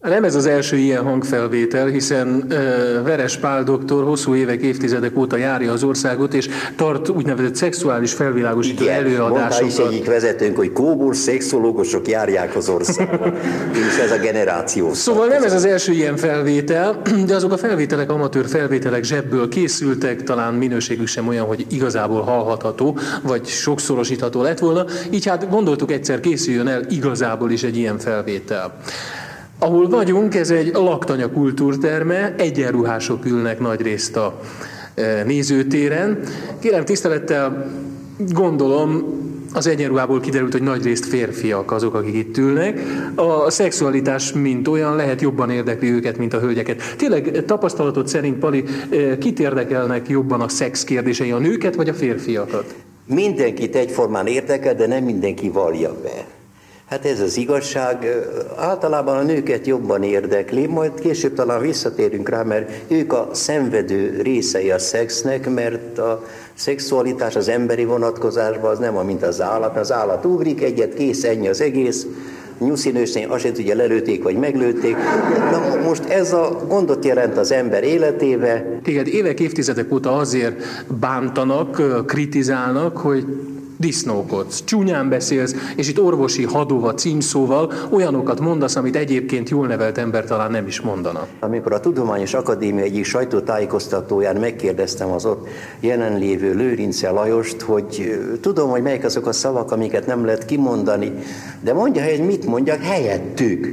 Nem ez az első ilyen hangfelvétel, hiszen Veres Pál doktor hosszú évek, évtizedek óta járja az országot, és tart úgynevezett szexuális felvilágosító Igen, előadásokat. is egyik vezetőnk, hogy kóbor szexológusok járják az országot. és ez a generáció. Szóval nem ez az első ilyen felvétel, de azok a felvételek, amatőr felvételek zsebből készültek, talán minőségük sem olyan, hogy igazából hallhatható, vagy sokszorosítható lett volna. Így hát gondoltuk egyszer készüljön el igazából is egy ilyen felvétel. Ahol vagyunk, ez egy laktanya kultúrterme, egyenruhások ülnek nagy részt a e, nézőtéren. Kérem tisztelettel, gondolom, az egyenruhából kiderült, hogy nagy részt férfiak azok, akik itt ülnek. A szexualitás, mint olyan, lehet jobban érdekli őket, mint a hölgyeket. Tényleg tapasztalatod szerint, Pali, e, kit érdekelnek jobban a szex kérdései, a nőket vagy a férfiakat? Mindenkit egyformán érdekel, de nem mindenki vallja be. Hát ez az igazság. Általában a nőket jobban érdekli, majd később talán visszatérünk rá, mert ők a szenvedő részei a szexnek, mert a szexualitás az emberi vonatkozásban az nem a mint az állat. Az állat ugrik egyet, kész, ennyi az egész. Nyuszinősnél azt se tudja, lelőtték vagy meglőtték. Na most ez a gondot jelent az ember életébe. Téged évek, évtizedek óta azért bántanak, kritizálnak, hogy disznókodsz, csúnyán beszélsz, és itt orvosi hadova címszóval olyanokat mondasz, amit egyébként jól nevelt ember talán nem is mondana. Amikor a Tudományos Akadémia egyik sajtótájékoztatóján megkérdeztem az ott jelenlévő Lőrince Lajost, hogy tudom, hogy melyek azok a szavak, amiket nem lehet kimondani, de mondja, hogy mit mondjak helyettük.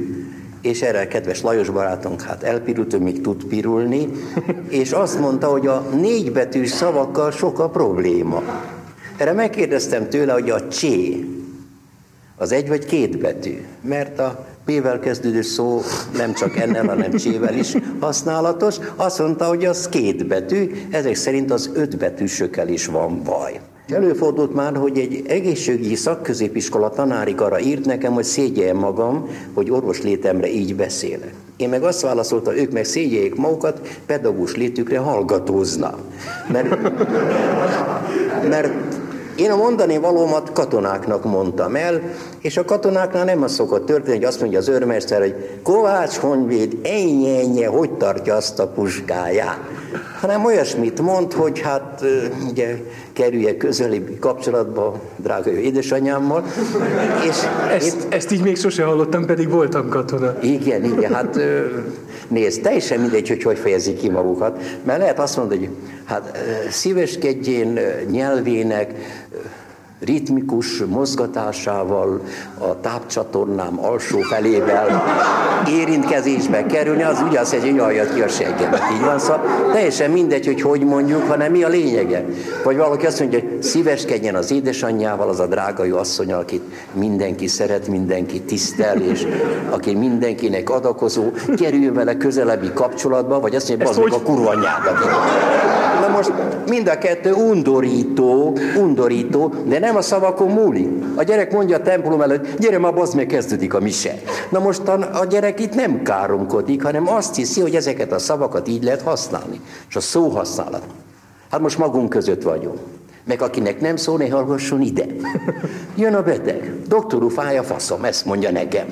És erre kedves Lajos barátunk, hát elpirult, ő még tud pirulni, és azt mondta, hogy a négybetűs szavakkal sok a probléma. Erre megkérdeztem tőle, hogy a csé az egy vagy két betű, mert a P-vel kezdődő szó nem csak ennel, hanem csével is használatos. Azt mondta, hogy az két betű, ezek szerint az öt betűsökkel is van baj. Előfordult már, hogy egy egészségügyi szakközépiskola tanárik arra írt nekem, hogy szégyeljem magam, hogy orvos létemre így beszélek. Én meg azt válaszoltam, ők meg szégyeljék magukat, pedagógus létükre hallgatózna. Mert, mert én a mondani valómat katonáknak mondtam el, és a katonáknál nem az szokott történni, hogy azt mondja az őrmester, hogy Kovács Honvéd ennyi, ennyi, hogy tartja azt a puskáját. Hanem olyasmit mond, hogy hát ugye kerülje közeli kapcsolatba drága jó édesanyámmal. És ezt, én... ezt így még sose hallottam, pedig voltam katona. Igen, igen, hát nézd, teljesen mindegy, hogy hogy fejezik ki magukat, mert lehet azt mondani, hogy hát szíveskedjén nyelvének, ritmikus mozgatásával, a tápcsatornám alsó felével érintkezésbe kerülni, az ugye az, hogy jajjad ki a seggemet. Így van, szóval teljesen mindegy, hogy hogy mondjuk, hanem mi a lényege. Vagy valaki azt mondja, hogy szíveskedjen az édesanyjával, az a drága jó asszony, akit mindenki szeret, mindenki tisztel, és aki mindenkinek adakozó, kerüljön vele közelebbi kapcsolatba, vagy azt mondja, hogy a kurva anyádat. Na most mind a kettő undorító, undorító, de nem a szavakon múlik. A gyerek mondja a templom előtt, gyere ma, bazd meg, kezdődik a mise. Na most a, a gyerek itt nem káromkodik, hanem azt hiszi, hogy ezeket a szavakat így lehet használni. És a szó használat. Hát most magunk között vagyunk. Meg akinek nem szól, ne hallgasson ide. Jön a beteg. Doktorú fája faszom, ezt mondja nekem.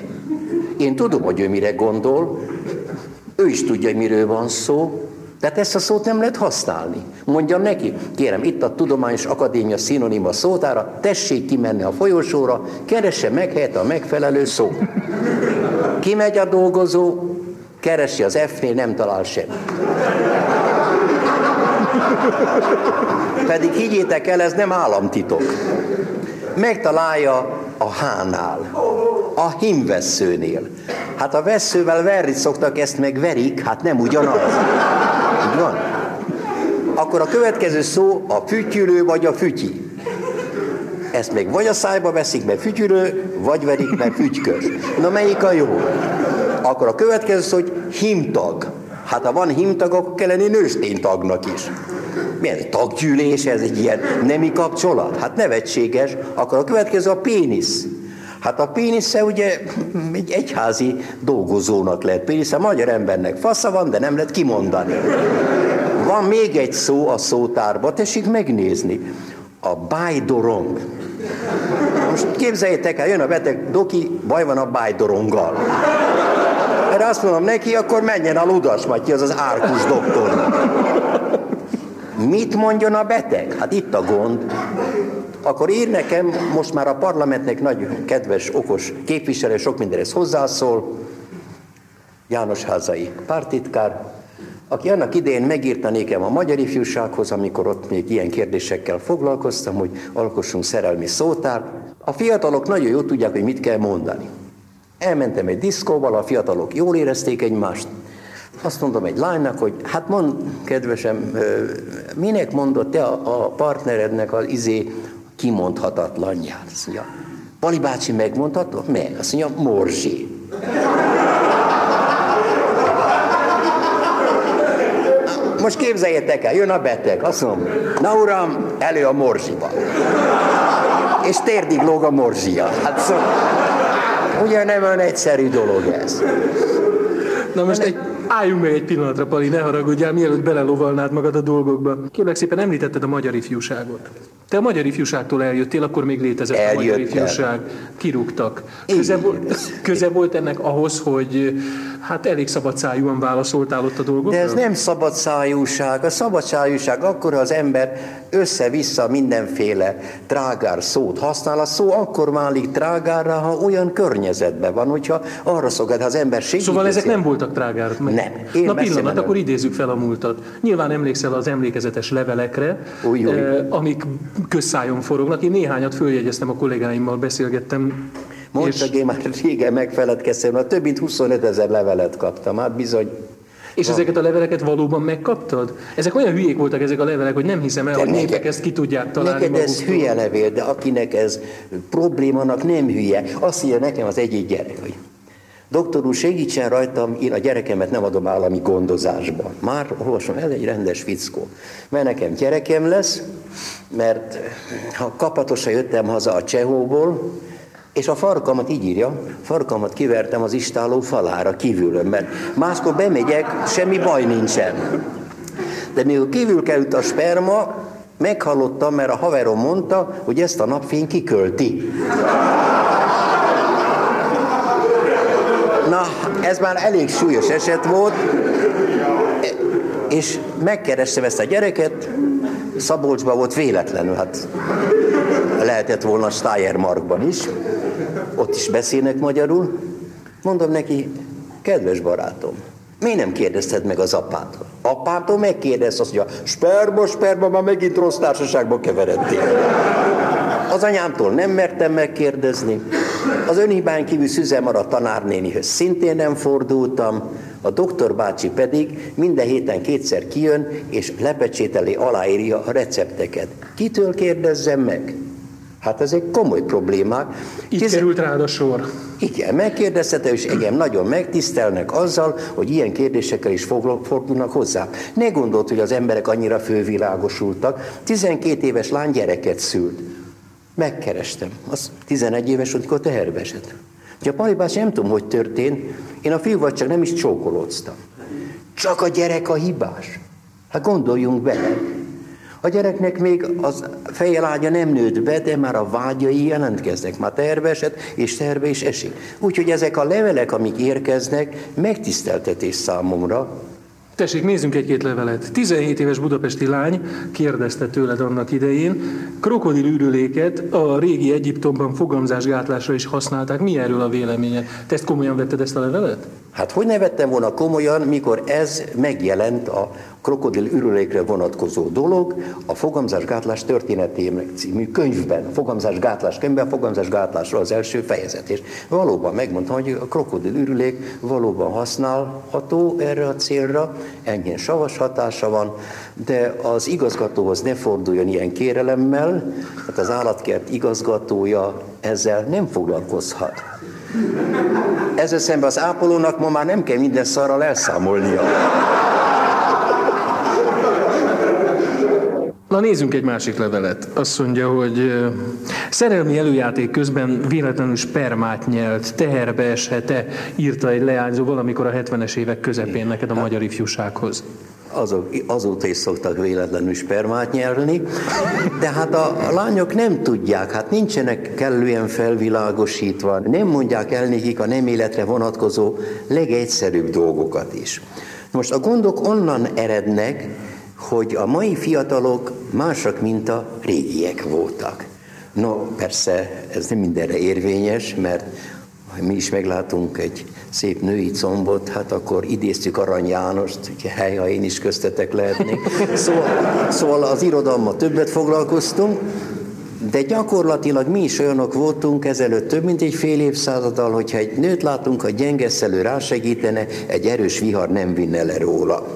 Én tudom, hogy ő mire gondol, ő is tudja, hogy miről van szó, tehát ezt a szót nem lehet használni. Mondjam neki, kérem, itt a Tudományos Akadémia szinonima szótára, tessék kimenni a folyosóra, keresse meg helyett a megfelelő szó. Kimegy a dolgozó, keresi az F-nél, nem talál sem. Pedig higgyétek el, ez nem államtitok. Megtalálja a hánál, a himvesszőnél. Hát a veszővel verni szoktak, ezt meg verik, hát nem ugyanaz. Így van? Akkor a következő szó a fütyülő vagy a fütyi. Ezt még vagy a szájba veszik, mert fütyülő, vagy verik, mert fütykös. Na melyik a jó? Akkor a következő szó, hogy himtag. Hát ha van himtag, akkor kell lenni nősténytagnak is. Milyen taggyűlés, ez egy ilyen nemi kapcsolat? Hát nevetséges. Akkor a következő a pénisz. Hát a pénisze ugye egy egyházi dolgozónak lehet pénisze, magyar embernek fasza van, de nem lehet kimondani. Van még egy szó a szótárba, tessék megnézni. A bájdorong. Most képzeljétek el, jön a beteg, doki, baj van a bájdoronggal. Erre azt mondom neki, akkor menjen a Ludas Matyi, az az árkus doktor. Mit mondjon a beteg? Hát itt a gond. Akkor ír nekem, most már a parlamentnek nagy, kedves, okos képviselő, sok mindenhez hozzászól, János Házai pártitkár, aki annak idején megírta nékem a magyar ifjúsághoz, amikor ott még ilyen kérdésekkel foglalkoztam, hogy alkossunk szerelmi szótár. A fiatalok nagyon jól tudják, hogy mit kell mondani. Elmentem egy diszkóval, a fiatalok jól érezték egymást. Azt mondom egy lánynak, hogy hát mond, kedvesem, minek mondott te a, partnerednek az izé kimondhatatlanját? Azt mondja, Pali bácsi megmondható? Meg. Azt mondja, Morzsi. Most képzeljétek el, jön a beteg, azt mondom, na uram, elő a morzsiba. És térdig lóg a morzsia. Hát szó, ugye nem olyan egyszerű dolog ez. Na most egy, álljunk meg egy pillanatra, Pali, ne haragudjál, mielőtt belelovalnád magad a dolgokba. Kérlek szépen említetted a magyar ifjúságot. Te a magyar ifjúságtól eljöttél, akkor még létezett Eljöttem. a magyar ifjúság. Kirúgtak. Köze, köze volt ennek ahhoz, hogy hát elég szabadszájúan válaszoltál ott a dolgokra? De ez nem szabadszájúság. A szabadszájúság akkor az ember össze-vissza mindenféle trágár szót használ. A szó akkor válik trágárra, ha olyan környezetben van, hogyha arra szokad, ha az ember segít. Szóval ezek nem voltak trágár? Meg... Nem. Én Na pillanat, nem. akkor idézzük fel a múltat. Nyilván emlékszel az emlékezetes levelekre, új. Eh, amik közszájon forognak. Én néhányat följegyeztem a kollégáimmal, beszélgettem Mondta, és... én már régen megfeledkeztem, mert több mint 25 ezer levelet kaptam, hát bizony. És van. ezeket a leveleket valóban megkaptad? Ezek olyan hülyék voltak ezek a levelek, hogy nem hiszem el, de hogy neked, népek ezt ki tudják találni Neked maguktól. ez hülye levél, de akinek ez problémának nem hülye. Azt írja nekem az egyik gyerek, hogy Doktor úr, segítsen rajtam, én a gyerekemet nem adom állami gondozásba. Már olvasom, ez egy rendes fickó. Mert nekem gyerekem lesz, mert ha kapatosan jöttem haza a Csehóból, és a farkamat így írja, farkamat kivertem az istáló falára kívülön, mert máskor bemegyek, semmi baj nincsen. De még kívül került a sperma, meghallottam, mert a haverom mondta, hogy ezt a napfény kikölti. Na, ez már elég súlyos eset volt, és megkerestem ezt a gyereket, Szabolcsban volt véletlenül, hát lehetett volna Steiermarkban is, ott is beszélnek magyarul. Mondom neki, kedves barátom, mi nem kérdezted meg az apától? Apától megkérdez azt, hogy a sperma, sperma, már megint rossz társaságba keveredtél. Az anyámtól nem mertem megkérdezni. Az önhibán kívül Szüzemar a tanárnénihez szintén nem fordultam. A doktor bácsi pedig minden héten kétszer kijön, és lepecsételi, aláírja a recepteket. Kitől kérdezzem meg? Hát ezek komoly problémák. Így Tizen... került rád a sor. Igen, megkérdezte, és engem nagyon megtisztelnek azzal, hogy ilyen kérdésekkel is fordulnak hozzá. Ne gondolt, hogy az emberek annyira fővilágosultak. 12 éves lány gyereket szült. Megkerestem. Az 11 éves, amikor teherbe esett. a Pali bácsi, nem tudom, hogy történt, én a fiúval csak nem is csókolóztam. Csak a gyerek a hibás. Hát gondoljunk bele. A gyereknek még az fejelágya nem nőtt be, de már a vágyai jelentkeznek. Már terve esett, és terve is esik. Úgyhogy ezek a levelek, amik érkeznek, megtiszteltetés számomra, Tessék, nézzünk egy-két levelet. 17 éves budapesti lány kérdezte tőled annak idején, krokodil ürüléket a régi Egyiptomban fogamzásgátlásra is használták. Mi erről a véleménye? Te ezt komolyan vetted ezt a levelet? Hát hogy ne vettem volna komolyan, mikor ez megjelent a krokodil ürülékre vonatkozó dolog a fogamzásgátlás történetének című könyvben, fogamzásgátlás könyvben, fogamzásgátlásról az első fejezet. És valóban megmondtam, hogy a krokodil ürülék valóban használható erre a célra, enyhén savas hatása van, de az igazgatóhoz ne forduljon ilyen kérelemmel, hát az állatkert igazgatója ezzel nem foglalkozhat. Ezzel szemben az ápolónak ma már nem kell minden szarral elszámolnia. Na nézzünk egy másik levelet. Azt mondja, hogy szerelmi előjáték közben véletlenül spermát nyelt, teherbe eshet-e, írta egy leányzó valamikor a 70-es évek közepén neked a magyar ifjúsághoz azok, azóta is szoktak véletlenül spermát nyerni, de hát a, lányok nem tudják, hát nincsenek kellően felvilágosítva, nem mondják el nekik a nem életre vonatkozó legegyszerűbb dolgokat is. Most a gondok onnan erednek, hogy a mai fiatalok másak, mint a régiek voltak. No, persze ez nem mindenre érvényes, mert ha mi is meglátunk egy szép női combot, hát akkor idéztük Arany Jánost, hogy hely, ha én is köztetek lehetnék. Szóval, szóval az irodalma többet foglalkoztunk, de gyakorlatilag mi is olyanok voltunk ezelőtt több mint egy fél évszázaddal, hogyha egy nőt látunk, a gyengeszelő rásegítene, egy erős vihar nem vinne le róla.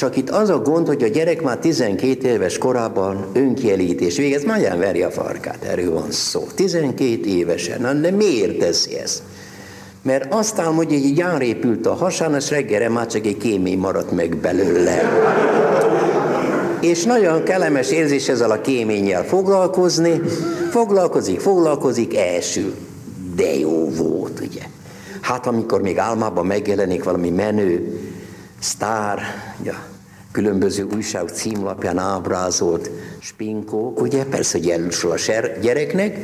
Csak itt az a gond, hogy a gyerek már 12 éves korában önkielítés végez, nagyon veri a farkát, erről van szó. 12 évesen, Na, de miért teszi ezt? Mert aztán, hogy egy gyár épült a hasán, és reggelre már csak egy kémény maradt meg belőle. És nagyon kellemes érzés ezzel a kéménnyel foglalkozni. Foglalkozik, foglalkozik, elsül. De jó volt, ugye? Hát amikor még álmában megjelenik valami menő, sztár, ja, különböző újság címlapján ábrázolt spinkók, ugye persze hogy a gyereknek,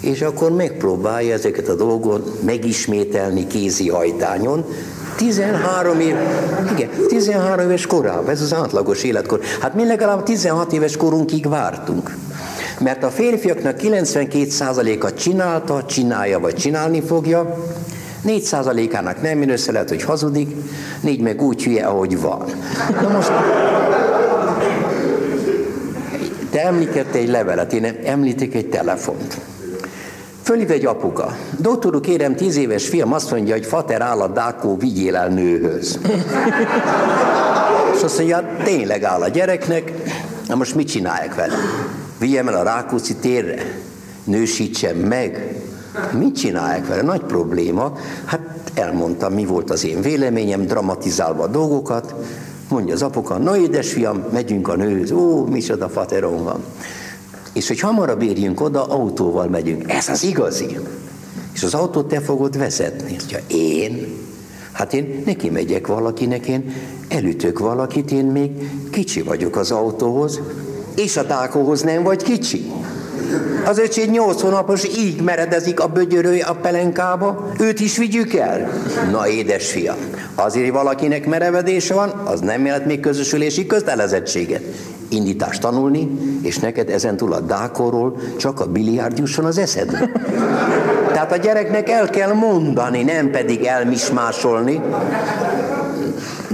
és akkor megpróbálja ezeket a dolgot megismételni kézi hajtányon, 13 év, igen, 13 éves korában, ez az átlagos életkor. Hát mi legalább 16 éves korunkig vártunk. Mert a férfiaknak 92%-a csinálta, csinálja vagy csinálni fogja, 4%-ának nem jön össze, lehet, hogy hazudik, négy meg úgy hülye, ahogy van. Na most, te említette egy levelet, én említek egy telefont. Fölív egy apuka. Doktor kérem, tíz éves fiam azt mondja, hogy fater áll a dákó, vigyél el nőhöz. És azt mondja, tényleg áll a gyereknek, na most mit csinálják vele? Vigyem el a Rákóczi térre? Nősítsem meg? Mit csinálják vele? Nagy probléma. Hát elmondtam, mi volt az én véleményem, dramatizálva a dolgokat. Mondja az apuka, na édesfiam, megyünk a nőhöz. Ó, micsoda fateron van. És hogy hamarabb érjünk oda, autóval megyünk. Ez az igazi. És az autót te fogod vezetni. Ha én? Hát én neki megyek valakinek, én elütök valakit, én még kicsi vagyok az autóhoz, és a tákóhoz nem vagy kicsi. Az öcsé nyolc hónapos így meredezik a bögyörője a pelenkába, őt is vigyük el. Na édesfiam, azért, hogy valakinek merevedése van, az nem jelent még közösülési kötelezettséget. Indítást tanulni, és neked ezen túl a dákorról csak a biliárd jusson az eszedbe. Tehát a gyereknek el kell mondani, nem pedig elmismásolni.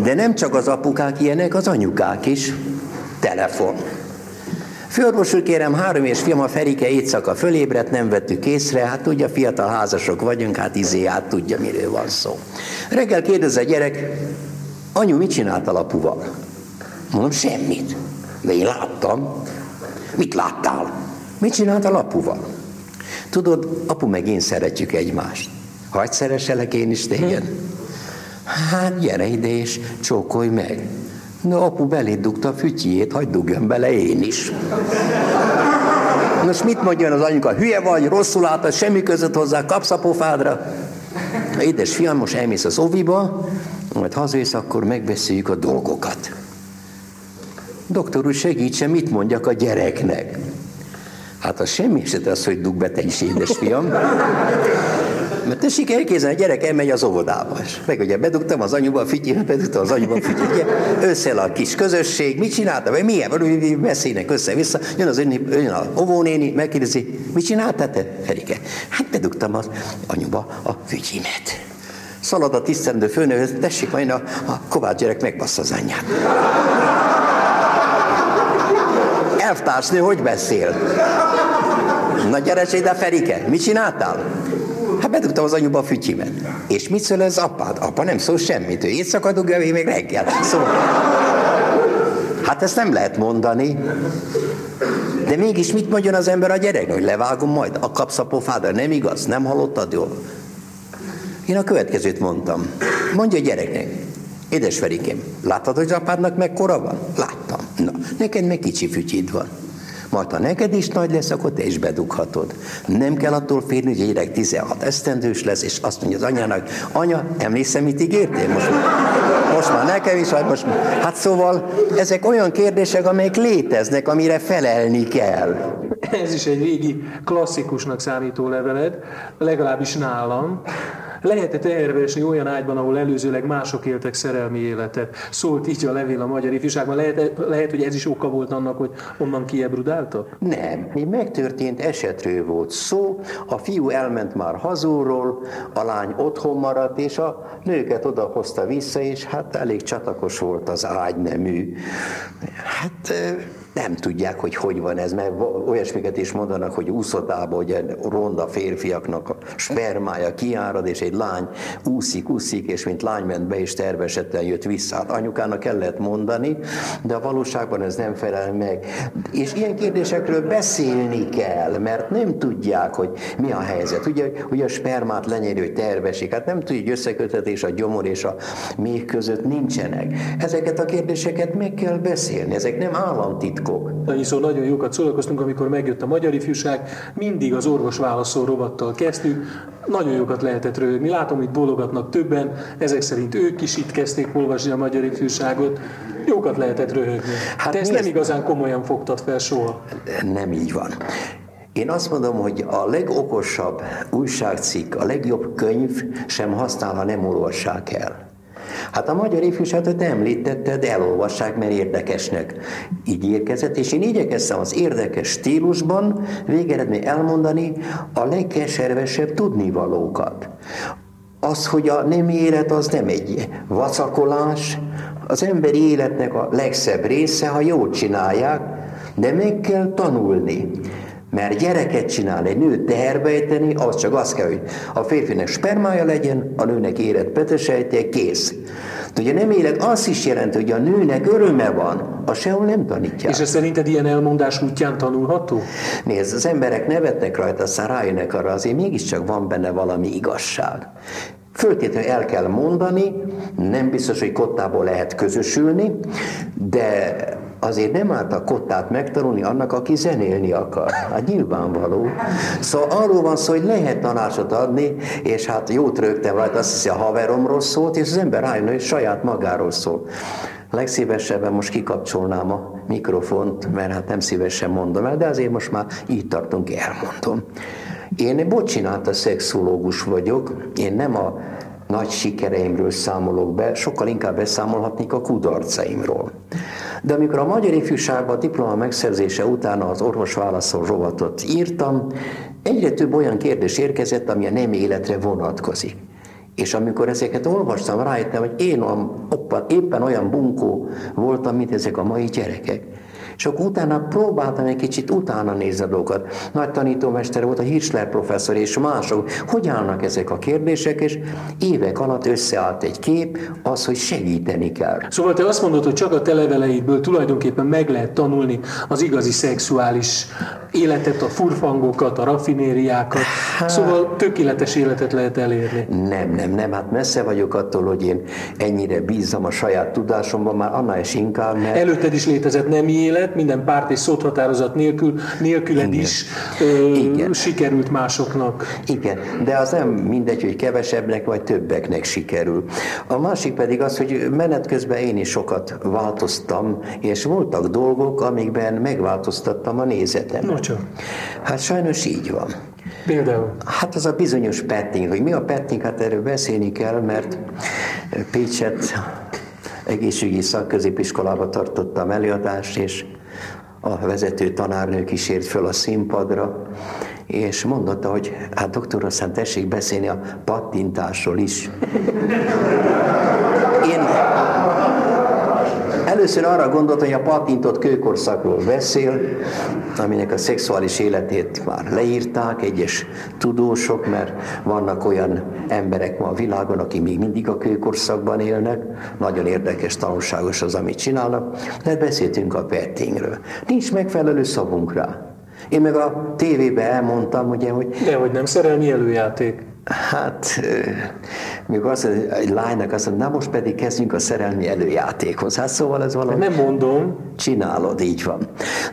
De nem csak az apukák ilyenek, az anyukák is. Telefon. Főorvos kérem, három és fiam, a Ferike éjszaka fölébredt, nem vettük észre, hát tudja, fiatal házasok vagyunk, hát izé, hát tudja, miről van szó. Reggel kérdez a gyerek, anyu, mit csinált a lapuval? Mondom, semmit. De én láttam. Mit láttál? Mit csinált a lapuval? Tudod, apu meg én szeretjük egymást. Hagy szereselek én is téged? Hát gyere ide és csókolj meg. Na, apu beléd dugta a fütyjét, hagyd dugjon bele én is. Most mit mondjon az anyuka? Hülye vagy, rosszul látod, semmi között hozzá, kapsz a pofádra. Édes fiam, most elmész az oviba, majd hazajössz, akkor megbeszéljük a dolgokat. Doktor úr, segítsen, mit mondjak a gyereknek? Hát az semmi esetre az, hogy dug be te is, édesfiam. Mert tessék elképzelni, a gyerek elmegy az óvodába. És meg ugye bedugtam az anyuba a fityét, bedugtam az anyuba a fityét. Összel a kis közösség, mit csinálta? Vagy milyen? Beszélnek össze-vissza. Jön az ön, ön a óvónéni, megkérdezi, mit csináltál te, Ferike? Hát bedugtam az anyuba a fütyimet. Szalad a tisztendő főnőhöz, tessék, majd a, a Kovács gyerek megbassza az anyját. Elvtársnő hogy beszél? Na gyere ide, Ferike, mit csináltál? Bedugtam az anyuba a fütyimet. És mit szól az apád? Apa nem szól semmit, ő éjszaka dugja, én még reggel. Szóval... Hát ezt nem lehet mondani. De mégis mit mondjon az ember a gyerek? Hogy levágom majd, a kapsz a pofádra, nem igaz? Nem hallottad jól? Én a következőt mondtam. Mondja a gyereknek, Édes Ferikém, láttad, hogy az apádnak mekkora van? Láttam. Na, neked meg kicsi fütyid van. Majd ha neked is nagy lesz, akkor te is bedughatod. Nem kell attól félni, hogy gyerek 16 esztendős lesz, és azt mondja az anyának, anya, emlékszem, mit ígértél? Most, most már nekem is, vagy most Hát szóval ezek olyan kérdések, amelyek léteznek, amire felelni kell. Ez is egy régi klasszikusnak számító leveled, legalábbis nálam. Lehetett elhervesni olyan ágyban, ahol előzőleg mások éltek szerelmi életet. Szólt így a levél a magyar ifjúságban. Lehet, lehet, hogy ez is oka volt annak, hogy onnan kiebrudáltak? Nem. Egy megtörtént esetről volt szó. A fiú elment már hazúról, a lány otthon maradt, és a nőket odahozta vissza, és hát elég csatakos volt az ágynemű. Hát nem tudják, hogy hogy van ez, mert olyasmiket is mondanak, hogy úszotában, hogy ronda férfiaknak a spermája kiárad, és egy lány úszik, úszik, és mint lány ment be, és tervesetten jött vissza. Hát anyukának el lehet mondani, de a valóságban ez nem felel meg. És ilyen kérdésekről beszélni kell, mert nem tudják, hogy mi a helyzet. Ugye, ugye a spermát hogy tervesik, hát nem tudja, hogy összekötetés a gyomor és a még között nincsenek. Ezeket a kérdéseket meg kell beszélni, ezek nem államtitkok titkok. Annyiszor nagyon jókat szórakoztunk, amikor megjött a magyar ifjúság, mindig az orvos válaszol rovattal kezdtük, nagyon jókat lehetett röhögni. Látom, hogy bólogatnak többen, ezek szerint ők is itt kezdték olvasni a magyar ifjúságot. Jókat lehetett röhögni. Hát Te ezt nem igazán komolyan fogtad fel soha. Nem így van. Én azt mondom, hogy a legokosabb újságcikk, a legjobb könyv sem használ, ha nem olvassák el. Hát a magyar ifjúságot említetted, elolvassák, mert érdekesnek ígérkezett, és én igyekeztem az érdekes stílusban végeredmény elmondani a legkeservesebb tudnivalókat. Az, hogy a nem élet az nem egy vacakolás, az emberi életnek a legszebb része, ha jól csinálják, de meg kell tanulni. Mert gyereket csinál egy nőt teherbejteni, az csak az kell, hogy a férfinek spermája legyen, a nőnek élet petesejtje, kész. De ugye nem élet, az is jelenti, hogy a nőnek öröme van, a sehol nem tanítják. És ez szerinted ilyen elmondás útján tanulható? Nézd, az emberek nevetnek rajta, aztán rájönnek arra, azért mégiscsak van benne valami igazság. Föltétlenül el kell mondani, nem biztos, hogy kottából lehet közösülni, de azért nem árt a kottát megtanulni annak, aki zenélni akar. Hát nyilvánvaló. Szóval arról van szó, hogy lehet tanácsot adni, és hát jót rögtem rajta, azt hiszi a haveromról szólt, és az ember rájön, hogy saját magáról szól. Legszívesebben most kikapcsolnám a mikrofont, mert hát nem szívesen mondom el, de azért most már így tartunk, elmondom. Én bocsinált a szexológus vagyok, én nem a nagy sikereimről számolok be, sokkal inkább beszámolhatnék a kudarcaimról. De amikor a magyar ifjúságban a diploma megszerzése után az orvos válaszol rovatot írtam, egyre több olyan kérdés érkezett, ami a nem életre vonatkozik. És amikor ezeket olvastam, rájöttem, hogy én éppen olyan bunkó voltam, mint ezek a mai gyerekek. És akkor utána próbáltam egy kicsit utána nézni a dolgokat. Nagy tanítómester volt a Hirschler professzor és mások. Hogy állnak ezek a kérdések, és évek alatt összeállt egy kép, az, hogy segíteni kell. Szóval te azt mondod, hogy csak a televeleidből tulajdonképpen meg lehet tanulni az igazi szexuális életet, a furfangokat, a raffinériákat. Hát... Szóval tökéletes életet lehet elérni. Nem, nem, nem. Hát messze vagyok attól, hogy én ennyire bízom a saját tudásomban, már annál is inkább, mert... Előtted is létezett nemi élet, élet, minden párt és szóthatározat nélkül, nélküled Igen. is ö, Igen. sikerült másoknak. Igen, de az nem mindegy, hogy kevesebbnek vagy többeknek sikerül. A másik pedig az, hogy menet közben én is sokat változtam, és voltak dolgok, amikben megváltoztattam a nézetemet. No, csak. Hát sajnos így van. Például? Hát az a bizonyos petting, hogy mi a petting, hát erről beszélni kell, mert Pécset egészségügyi szakközépiskolába tartottam előadást, és a vezető tanárnő kísért föl a színpadra, és mondotta, hogy hát doktor, aztán tessék beszélni a pattintásról is. Én Először arra gondolt, hogy a patintott kőkorszakról beszél, aminek a szexuális életét már leírták egyes tudósok, mert vannak olyan emberek ma a világon, akik még mindig a kőkorszakban élnek. Nagyon érdekes, tanulságos az, amit csinálnak. De beszéltünk a pettingről. Nincs megfelelő szavunk rá. Én meg a tévébe elmondtam, ugye, hogy... De hogy nem szerelmi előjáték. Hát, mikor azt mondja, egy lánynak azt mondja, na most pedig kezdjünk a szerelmi előjátékhoz. Hát szóval ez valami... Nem mondom. Csinálod, így van.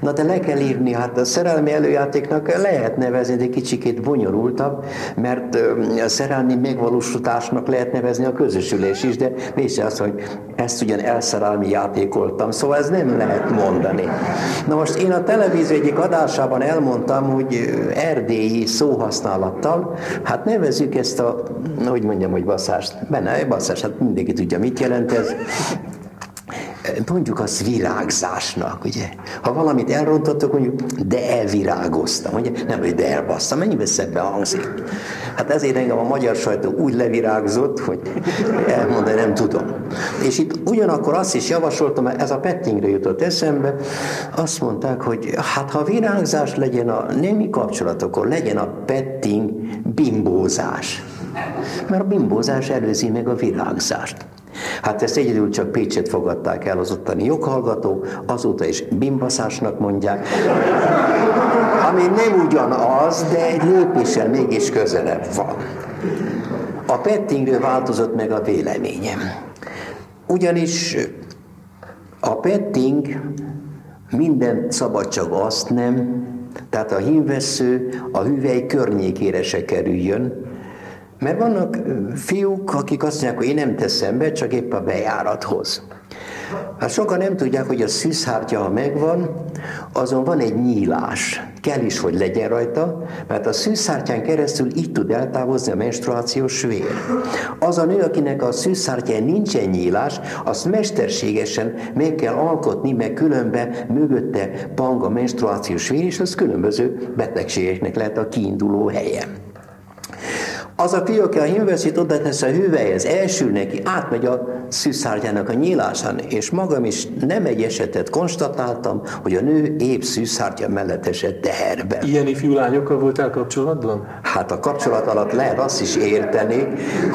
Na de le kell írni, hát a szerelmi előjátéknak lehet nevezni, de kicsikét bonyolultabb, mert a szerelmi megvalósításnak lehet nevezni a közösülés is, de mégis az, hogy ezt ugyan elszerelmi játékoltam, szóval ez nem lehet mondani. Na most én a televízió egyik adásában elmondtam, hogy erdélyi szóhasználattal, hát nevezzük ezt a, hogy mondjam, hogy basszást, benne, basszás, hát mindenki tudja, mit jelent ez, mondjuk azt virágzásnak, ugye? Ha valamit elrontottok, mondjuk, de elvirágoztam, ugye? Nem, hogy de elbasztam, mennyivel szebben hangzik. Hát ezért engem a magyar sajtó úgy levirágzott, hogy elmondani nem tudom. És itt ugyanakkor azt is javasoltam, ez a pettingre jutott eszembe, azt mondták, hogy hát ha virágzás legyen a nemi kapcsolatokon, legyen a petting bimbózás. Mert a bimbózás előzi meg a virágzást. Hát ezt egyedül csak Pécset fogadták el az ottani joghallgató, azóta is bimbaszásnak mondják, ami nem ugyanaz, de egy lépéssel mégis közelebb van. A pettingről változott meg a véleményem. Ugyanis a petting minden szabad, csak azt nem, tehát a hívvesző a hüvely környékére se kerüljön, mert vannak fiúk, akik azt mondják, hogy én nem teszem be, csak épp a bejárathoz. Hát sokan nem tudják, hogy a szűzhártya, ha megvan, azon van egy nyílás. Kell is, hogy legyen rajta, mert a szűzhártyán keresztül így tud eltávozni a menstruációs vér. Az a nő, akinek a szűzhártyán nincsen nyílás, azt mesterségesen meg kell alkotni, meg különben mögötte pang a menstruációs vér, és az különböző betegségeknek lehet a kiinduló helye. Az a fiú, aki a himveszít oda tesz a hüvelyhez, elsül neki, átmegy a szűszártyának a nyílásán, és magam is nem egy esetet konstatáltam, hogy a nő épp szűszártya mellett esett teherbe. Ilyen ifjú lányokkal voltál kapcsolatban? Hát a kapcsolat alatt lehet azt is érteni,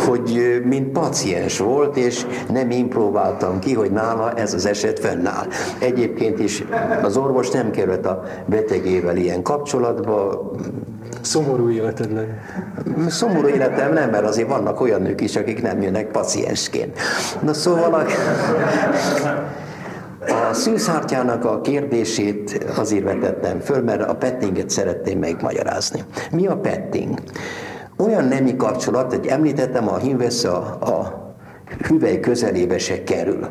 hogy mint paciens volt, és nem én próbáltam ki, hogy nála ez az eset fennáll. Egyébként is az orvos nem került a betegével ilyen kapcsolatba, Szomorú életed lenne. Szomorú életem nem, mert azért vannak olyan nők is, akik nem jönnek paciensként. Na szóval a, a szűzhártyának a kérdését azért vetettem föl, mert a pettinget szeretném megmagyarázni. Mi a petting? Olyan nemi kapcsolat, hogy említettem, a hímvesz a, a hüvely közelébe se kerül.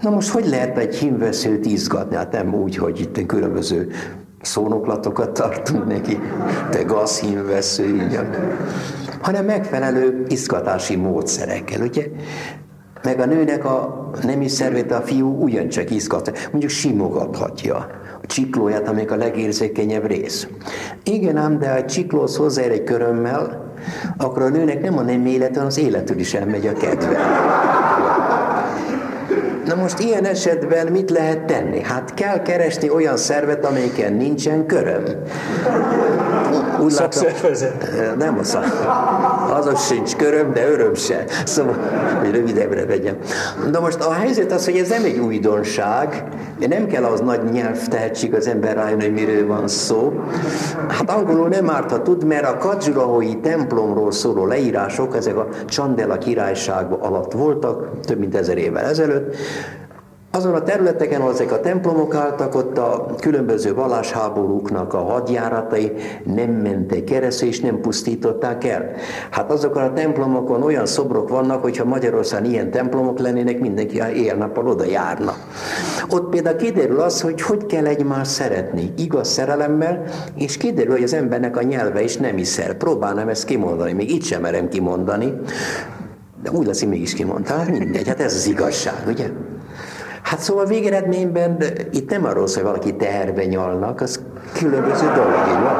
Na most hogy lehet egy hímveszőt izgatni? Hát nem úgy, hogy itt különböző szónoklatokat tartunk neki, te gazhímvesző, hanem megfelelő izgatási módszerekkel, ugye? Meg a nőnek a nemi szervét a fiú ugyancsak izgat, mondjuk simogathatja a csiklóját, amelyik a legérzékenyebb rész. Igen ám, de egy csiklóhoz hozzáér egy körömmel, akkor a nőnek nem a nem élete, az életül is elmegy a kedve. Na most ilyen esetben mit lehet tenni? Hát kell keresni olyan szervet, amelyiken nincsen köröm. Úgy látom, nem a szak. Azos sincs köröm, de öröm se. Szóval, hogy rövidebbre vegyem. De most a helyzet az, hogy ez nem egy újdonság, nem kell az nagy nyelvtehetség az ember rájön, hogy miről van szó. Hát angolul nem árt, ha tud, mert a Kadzsurahui templomról szóló leírások, ezek a Csandela királyságban alatt voltak, több mint ezer évvel ezelőtt, azon a területeken, ahol ezek a templomok álltak, ott a különböző vallásháborúknak a hadjáratai nem mentek keresztül, és nem pusztították el. Hát azokon a templomokon olyan szobrok vannak, hogyha Magyarországon ilyen templomok lennének, mindenki éjjel-nappal oda járna. Ott például kiderül az, hogy hogy kell egymást szeretni, igaz szerelemmel, és kiderül, hogy az embernek a nyelve is nem iszer. Próbálnám ezt kimondani, még itt sem merem kimondani, de úgy lesz, hogy mégis kimondtam, hát mindegy, hát ez az igazság, ugye? Hát szóval végeredményben itt nem arról szól, hogy valaki teherbe nyalnak, az különböző dolog, így van.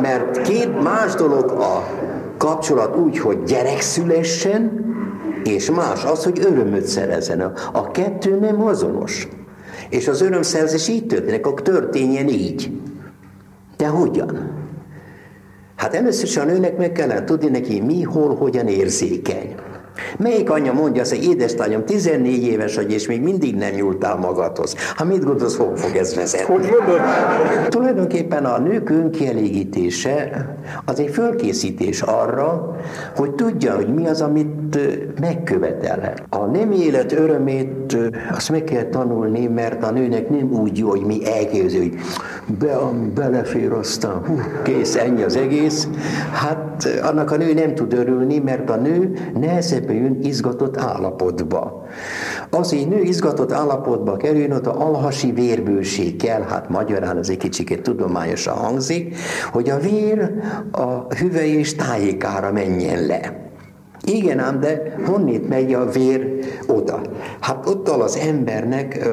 Mert két más dolog a kapcsolat úgy, hogy gyerek szülessen, és más az, hogy örömöt szerezzen. A kettő nem azonos. És az örömszerzés így történik, akkor történjen így. De hogyan? Hát először is a nőnek meg kellene tudni neki mi, hol, hogyan érzékeny. Melyik anyja mondja azt, hogy édesanyám, 14 éves vagy, és még mindig nem nyúltál magadhoz. Ha mit gondolsz, hol fog ez vezetni? Hogy gondol? Tulajdonképpen a nők önkielégítése az egy fölkészítés arra, hogy tudja, hogy mi az, amit megkövetel. A nem élet örömét azt meg kell tanulni, mert a nőnek nem úgy jó, hogy mi elképzelő, hogy be, belefér, aztán hú, kész, ennyi az egész. Hát annak a nő nem tud örülni, mert a nő nehezebben jön izgatott állapotba. Az, hogy nő izgatott állapotba kerüljön, ott a alhasi vérbőség kell, hát magyarán az egy kicsit tudományosan hangzik, hogy a vér a hüvely és tájékára menjen le. Igen ám, de honnét megy a vér oda? Hát ott az embernek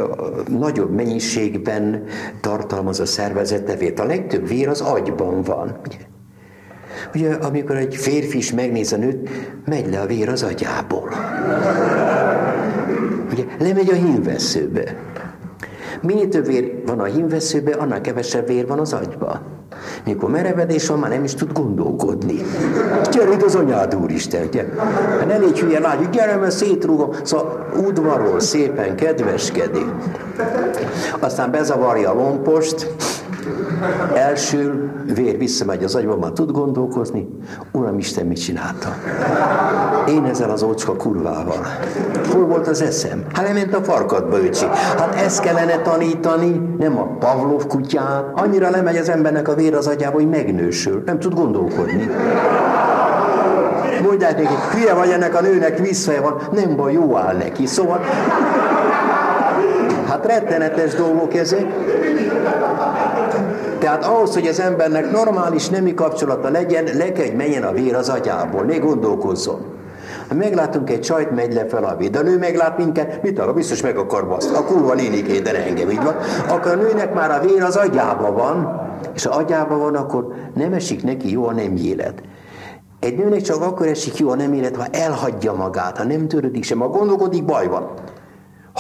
nagyobb mennyiségben tartalmaz a szervezete vért. A legtöbb vér az agyban van. Ugye, amikor egy férfi is megnéz a nőt, megy le a vér az agyából. Ugye, lemegy a hímveszőbe. Minél több vér van a hímveszőbe, annál kevesebb vér van az agyba. Mikor merevedés van, már nem is tud gondolkodni. Gyere itt az anyád, úristen, gyere. Hát ne légy hülye lágy, gyere, mert szétrúgom. Szóval udvarol szépen, kedveskedik. Aztán bezavarja a lompost, Első vér visszamegy az agyba, tud gondolkozni. Uram Isten, mit csináltam? Én ezzel az ócska kurvával. Hol volt az eszem? Hát lement a farkadba, öcsi. Hát ezt kellene tanítani, nem a Pavlov kutyán. Annyira lemegy az embernek a vér az agyába, hogy megnősül. Nem tud gondolkodni. Mondják neki, hülye vagy ennek a nőnek visszaja van, nem baj, jó áll neki. Szóval, hát rettenetes dolgok ezek. Tehát ahhoz, hogy az embernek normális nemi kapcsolata legyen, le kell, menjen a vér az agyából, ne gondolkozzon. Ha meglátunk egy csajt, megy le fel a vér, de a nő meglát minket, mit arra, biztos meg akar baszt. A kurva néniké, de engem így van. Akkor a nőnek már a vér az agyába van, és ha agyába van, akkor nem esik neki jó a nem élet. Egy nőnek csak akkor esik jó a nem élet, ha elhagyja magát, ha nem törődik sem, ha gondolkodik, baj van.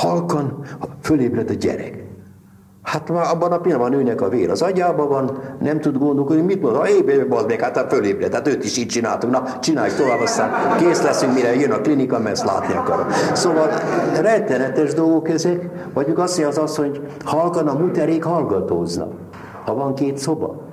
Halkan fölébred a gyerek. Hát már abban a pillanatban a nőnek a vér az agyában van, nem tud gondolkodni, mit mond, ha ébe, bazd meg, hát fölébred, tehát őt is így csináltunk, na csinálj tovább, aztán kész leszünk, mire jön a klinika, mert ezt látni akarom. Szóval rettenetes dolgok ezek, vagyunk azt az az, hogy halkan a muterék hallgatóznak, ha van két szoba.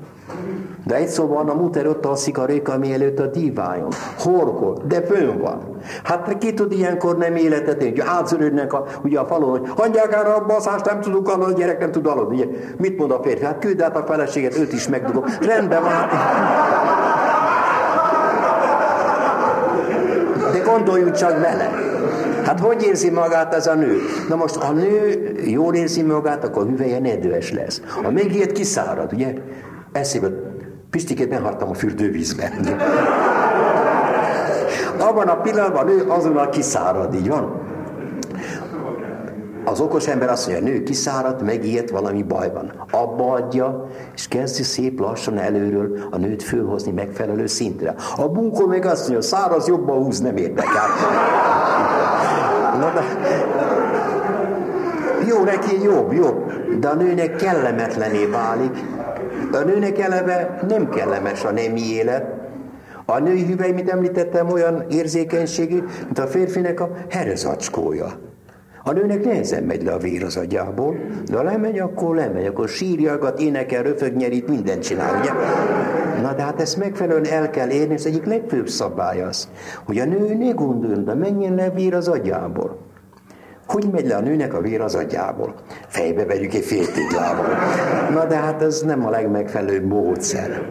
De egy szóval a muter ott alszik a réka mielőtt a divájon. Horkol, de fönn van. Hát ki tud ilyenkor nem életet hogy átszörődnek a, ugye a falon, hogy hagyják el a baszást, nem tudunk aludni, a gyerek nem tud aludni. Ugye, mit mond a férfi? Hát küld át a feleséget, őt is megdugom. Rendben van. Hát... De gondoljunk csak bele. Hát hogy érzi magát ez a nő? Na most, ha a nő jól érzi magát, akkor a hüvelye nedves lesz. Ha megijed, kiszárad, ugye? Eszébe Pistikét nem hagytam a fürdővízbe. Abban a pillanatban nő azonnal kiszárad, így van? Az okos ember azt mondja, nő kiszáradt, megijedt, valami baj van. Abba adja, és kezdi szép lassan előről a nőt fölhozni megfelelő szintre. A bunkó meg azt mondja, száraz jobban húz, nem érdekel. Jó, neki jobb, jobb, de a nőnek kellemetlené válik, a nőnek eleve nem kellemes a nemi élet. A női hüvely, mint említettem, olyan érzékenységű, mint a férfinek a herezacskója. A nőnek nehezen megy le a vér az agyából, de ha lemegy, akkor lemegy, akkor sírjagat, énekel, röfög, nyerít, mindent csinál, ugye? Na de hát ezt megfelelően el kell érni, ez egyik legfőbb szabály az, hogy a nő ne gondoljon, de menjen le vér az agyából. Hogy megy le a nőnek a vér az agyából? Fejbe vegyük egy féltéglával. Na de hát ez nem a legmegfelelőbb módszer.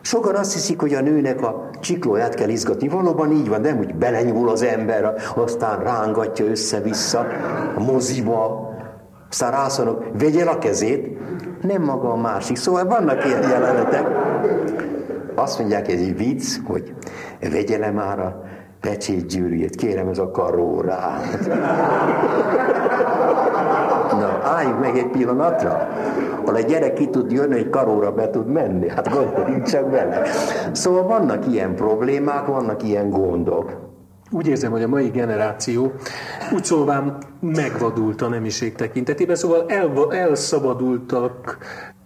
Sokan azt hiszik, hogy a nőnek a csiklóját kell izgatni. Valóban így van, nem úgy belenyúl az ember, aztán rángatja össze-vissza a moziba, aztán rászonok, vegyél a kezét, nem maga a másik. Szóval vannak ilyen jelenetek. Azt mondják, ez egy vicc, hogy vegye le már a pecsét kérem ez a karóra. Na, álljunk meg egy pillanatra, ahol a gyerek ki tud jönni, hogy karóra be tud menni. Hát gondoljunk csak bele. Szóval vannak ilyen problémák, vannak ilyen gondok. Úgy érzem, hogy a mai generáció úgy szóval megvadult a nemiség tekintetében, szóval el, elszabadultak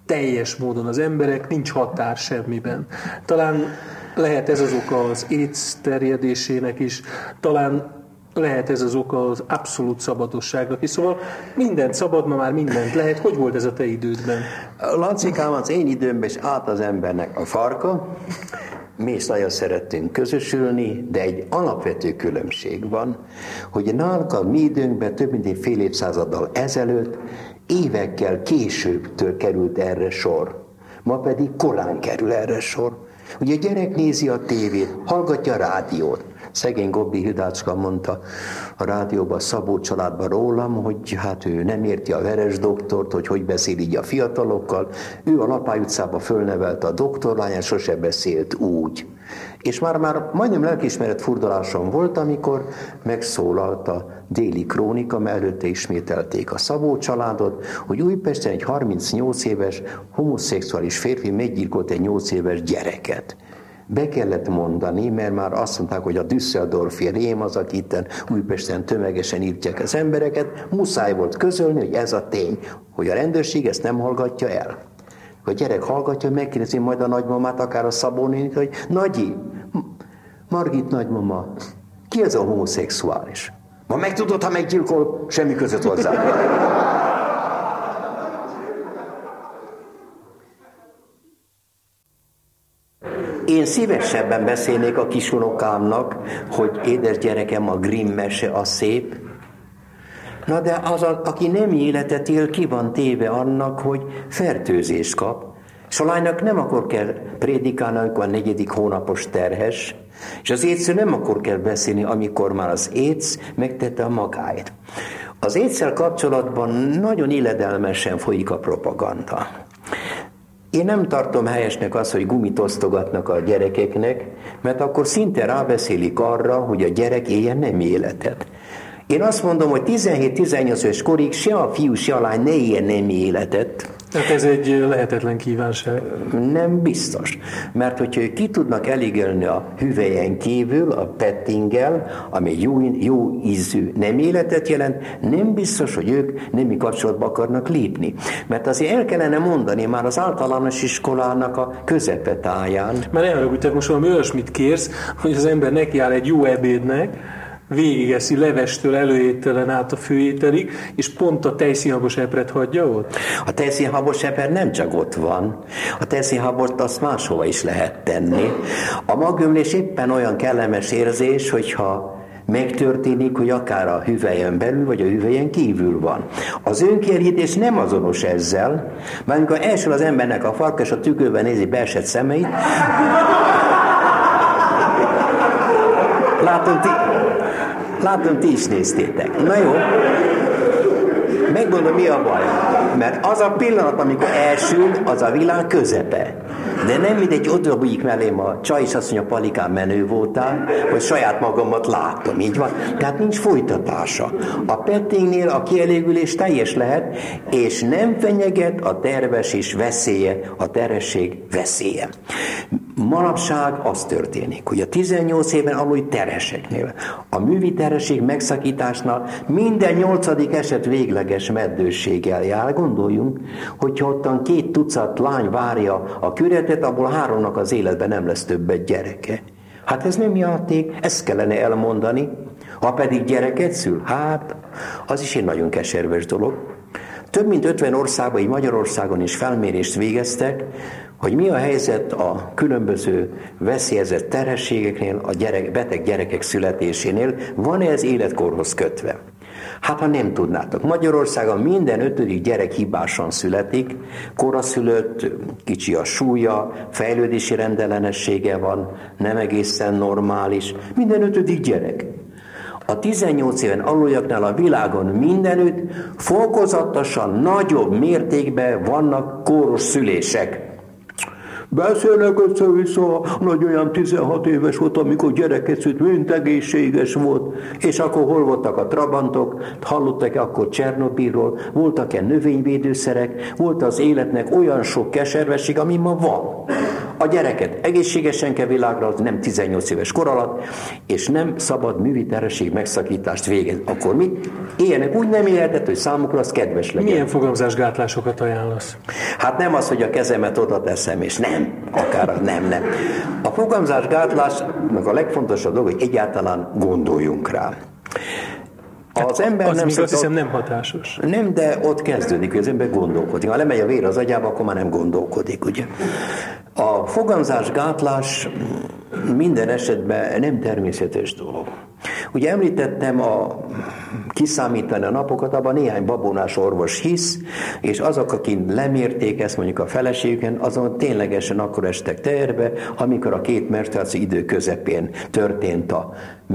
teljes módon az emberek, nincs határ semmiben. Talán lehet ez az oka az AIDS terjedésének is, talán lehet ez az oka az abszolút szabadosságnak is. Szóval mindent szabad, ma már mindent lehet. Hogy volt ez a te idődben? Lancikám, az én időmben is át az embernek a farka. Mi is nagyon szerettünk közösülni, de egy alapvető különbség van, hogy nálunk a mi időnkben több mint egy fél évszázaddal ezelőtt évekkel későbbtől került erre sor. Ma pedig korán kerül erre sor. Ugye a gyerek nézi a tévét, hallgatja a rádiót, Szegény Gobbi Hidácska mondta a rádióban, Szabó családban rólam, hogy hát ő nem érti a veres doktort, hogy hogy beszél így a fiatalokkal. Ő a Lapály utcába fölnevelte a doktorlányát, sose beszélt úgy. És már, már majdnem lelkismeret furdalásom volt, amikor megszólalt a déli krónika, mert előtte ismételték a Szabó családot, hogy Újpesten egy 38 éves homoszexuális férfi meggyilkolt egy 8 éves gyereket be kellett mondani, mert már azt mondták, hogy a Düsseldorfi rém az, aki itt Újpesten tömegesen írtják az embereket, muszáj volt közölni, hogy ez a tény, hogy a rendőrség ezt nem hallgatja el. A gyerek hallgatja, megkérdezi majd a nagymamát, akár a Szabónénit, hogy Nagyi, Margit nagymama, ki ez a homoszexuális? Ma megtudod, ha meggyilkol, semmi között hozzá. Én szívesebben beszélnék a kisunokámnak, hogy édes gyerekem, a Grimm mese a szép. Na de az, a, aki nem életet él, ki van téve annak, hogy fertőzést kap. És a lánynak nem akkor kell prédikálni, amikor a negyedik hónapos terhes, és az étsző nem akkor kell beszélni, amikor már az étsz megtette a magáit. Az étszel kapcsolatban nagyon illedelmesen folyik a propaganda. Én nem tartom helyesnek azt, hogy gumit osztogatnak a gyerekeknek, mert akkor szinte rábeszélik arra, hogy a gyerek éljen nem életet. Én azt mondom, hogy 17-18 éves korig se a fiú, se a lány ne éljen nem életet, tehát ez egy lehetetlen kívánság. Nem biztos. Mert hogyha ki tudnak elégölni a hüvelyen kívül, a pettinggel, ami jó, jó ízű nem életet jelent, nem biztos, hogy ők nemi kapcsolatba akarnak lépni. Mert azért el kellene mondani már az általános iskolának a közepetáján. Mert te most valami olyasmit kérsz, hogy az ember nekiáll egy jó ebédnek, végigeszi levestől előételen át a főételig, és pont a tejszínhabos epret hagyja ott? A tejszínhabos eper nem csak ott van. A tejszínhabot azt máshova is lehet tenni. A magömlés éppen olyan kellemes érzés, hogyha megtörténik, hogy akár a hüvelyen belül, vagy a hüvelyen kívül van. Az önkérdítés nem azonos ezzel, mert amikor első az embernek a farkas a tükörben nézi beesett szemeit, látom, ti, Látom, ti is néztétek. Na jó. Megmondom, mi a baj. Mert az a pillanat, amikor elsül, az a világ közepe. De nem mindegy, oda bújik mellém a csaj és azt mondja, palikán menő voltál, hogy saját magamat látom, így van. Tehát nincs folytatása. A pettingnél a kielégülés teljes lehet, és nem fenyeget a terves és veszélye, a terhesség veszélye. Manapság az történik, hogy a 18 éven aluli terheseknél, a művi terhesség megszakításnál minden nyolcadik eset végleges meddőséggel jár. Gondoljunk, hogyha ottan két tucat lány várja a küretet, abból háromnak az életben nem lesz többet gyereke. Hát ez nem játék, ezt kellene elmondani. Ha pedig gyereket szül, hát az is egy nagyon keserves dolog. Több mint 50 országban, így Magyarországon is felmérést végeztek, hogy mi a helyzet a különböző veszélyezett terhességeknél, a gyerek, beteg gyerekek születésénél, van-e ez életkorhoz kötve? Hát ha nem tudnátok, Magyarországon minden ötödik gyerek hibásan születik, koraszülött, kicsi a súlya, fejlődési rendellenessége van, nem egészen normális, minden ötödik gyerek. A 18 éven aluljaknál a világon mindenütt fokozatosan nagyobb mértékben vannak kóros szülések. Beszélnek össze-vissza, olyan 16 éves volt, amikor gyereket szült, mint egészséges volt, és akkor hol voltak a trabantok, hallottak-e akkor Csernobilról, voltak-e növényvédőszerek, volt az életnek olyan sok keservesség, ami ma van. A gyereket egészségesen kell világra, nem 18 éves kor alatt, és nem szabad művitereség megszakítást végez. Akkor mi? Éljenek úgy nem élhetett, hogy számukra az kedves legyen. Milyen fogamzásgátlásokat ajánlasz? Hát nem az, hogy a kezemet oda teszem, és nem, akár nem, nem. A fogamzásgátlásnak a legfontosabb dolog, hogy egyáltalán gondoljunk rá. Az ember az nem még azt hiszem nem hatásos. Nem, de ott kezdődik, hogy az ember gondolkodik. Ha lemegy a vér az agyába, akkor már nem gondolkodik, ugye? A fogamzásgátlás minden esetben nem természetes dolog. Ugye említettem a kiszámítani a napokat, abban néhány babonás orvos hisz, és azok, akik lemérték ezt mondjuk a feleségüken, azon ténylegesen akkor estek terbe, amikor a két menstruáció idő közepén történt a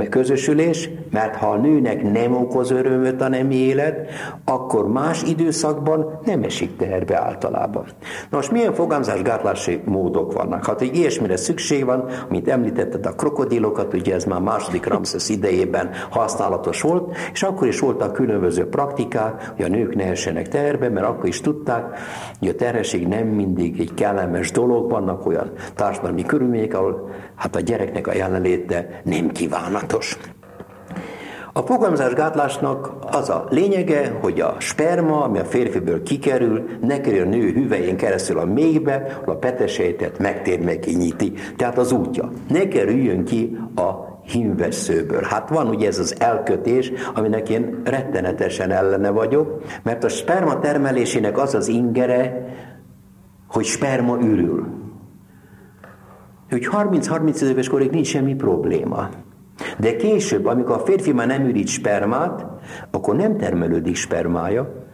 közösülés, mert ha a nőnek nem okoz örömöt a nem élet, akkor más időszakban nem esik teherbe általában. Na most milyen fogamzásgátlási módok vannak? Hát, hogy ilyesmire szükség van, mint említetted a krokodilokat, ugye ez már második Ramszesz idejében használatos volt, és akkor is voltak különböző praktikák, hogy a nők ne essenek teherbe, mert akkor is tudták, hogy a terhesség nem mindig egy kellemes dolog, vannak olyan társadalmi körülmények, ahol hát a gyereknek a jelenléte nem kívánatos. A fogamzásgátlásnak az a lényege, hogy a sperma, ami a férfiből kikerül, ne kerül a nő hüvelyén keresztül a mélybe, ahol a petesejtet megtér meg kinyiti. Tehát az útja. Ne kerüljön ki a hímveszőből. Hát van ugye ez az elkötés, aminek én rettenetesen ellene vagyok, mert a sperma termelésének az az ingere, hogy sperma ürül. Úgy 30-30 éves korig nincs semmi probléma. De később, amikor a férfi már nem ürít spermát, akkor nem termelődik spermája,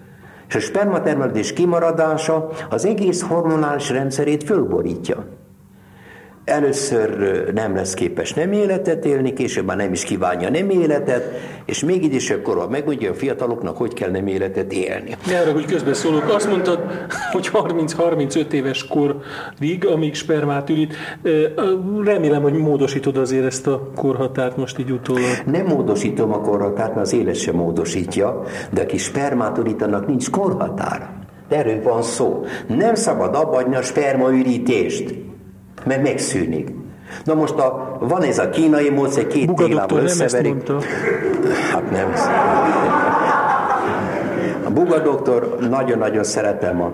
és a spermatermelődés kimaradása az egész hormonális rendszerét fölborítja. Először nem lesz képes nem életet élni, később már nem is kívánja nem életet, és még így is akkor megmondja a fiataloknak, hogy kell nem életet élni. Ne arra, hogy közbeszólok. Azt mondtad, hogy 30-35 éves korig, amíg spermát ürít. Remélem, hogy módosítod azért ezt a korhatárt most így utólag. Nem módosítom a korhatárt, mert az élet sem módosítja, de aki spermát ürít, annak nincs korhatár. Erről van szó. Nem szabad abbagyni a spermaürítést mert megszűnik. Na most a, van ez a kínai módszer, két Buga téglával összeverik. Nem hát nem. A Buga doktor, nagyon-nagyon szeretem a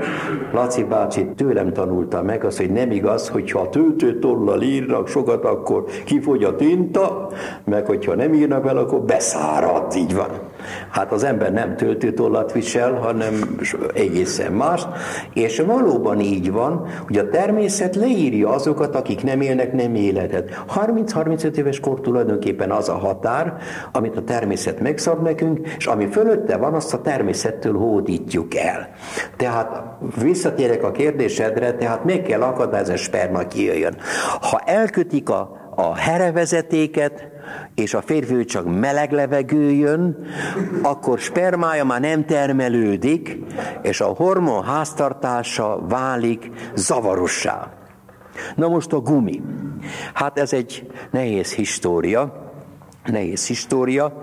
Laci bácsi, tőlem tanulta meg az, hogy nem igaz, hogyha a töltőtollal írnak sokat, akkor kifogy a tinta, meg hogyha nem írnak vele, akkor beszárad, így van. Hát az ember nem töltőtollat visel, hanem egészen más, és valóban így van, hogy a természet leírja azokat, akik nem élnek nem életet. 30-35 éves kor tulajdonképpen az a határ, amit a természet megszab nekünk, és ami fölötte van, azt a természettől hódítjuk el. Tehát visszatérek a kérdésedre, tehát meg kell akadályozni, a sperma kijöjjön. Ha elkötik a, a herevezetéket, és a férfi csak meleg levegő jön, akkor spermája már nem termelődik, és a hormon háztartása válik zavarossá. Na most a gumi. Hát ez egy nehéz história, nehéz história,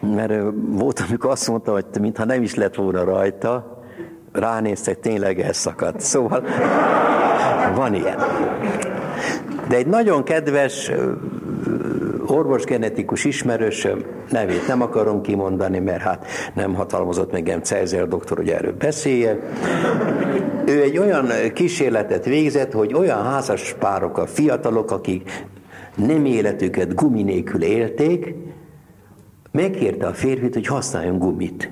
mert volt, amikor azt mondta, hogy mintha nem is lett volna rajta, ránéztek, tényleg elszakadt. Szóval van ilyen. De egy nagyon kedves orvosgenetikus ismerősöm, nevét nem akarom kimondani, mert hát nem hatalmazott meg engem Cezár doktor, hogy erről beszélje. Ő egy olyan kísérletet végzett, hogy olyan házas párok, a fiatalok, akik nem életüket gumi nélkül élték, megkérte a férfit, hogy használjon gumit.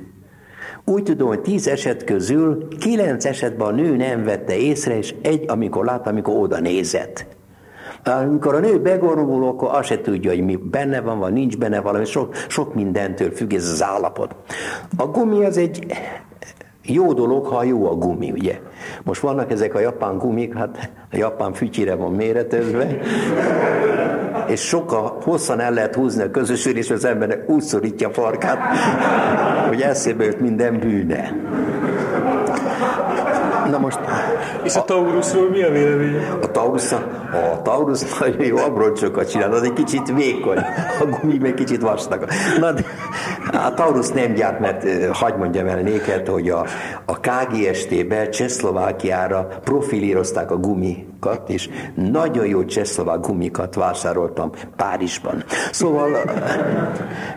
Úgy tudom, hogy tíz eset közül kilenc esetben a nő nem vette észre, és egy, amikor látta, amikor oda nézett. Amikor a nő begoruló, akkor azt se tudja, hogy mi benne van, vagy nincs benne valami, sok, sok mindentől függ ez az állapot. A gumi az egy jó dolog, ha jó a gumi, ugye? Most vannak ezek a japán gumik, hát a japán fütyire van méretezve, és sokkal hosszan el lehet húzni a közösülés, az embernek úgy szorítja a farkát, hogy eszébe jut minden bűne. Na most... És a Taurusról mi a vélemény? A Taurus, a Taurus nagyon jó abroncsokat csinál, az egy kicsit vékony, a gumi még kicsit vastag. Na, de a Taurus nem gyárt, mert hagyd mondjam el néked, hogy a, a KGST-be Csehszlovákiára profilírozták a gumikat, és nagyon jó csehszlovák gumikat vásároltam Párizsban. Szóval...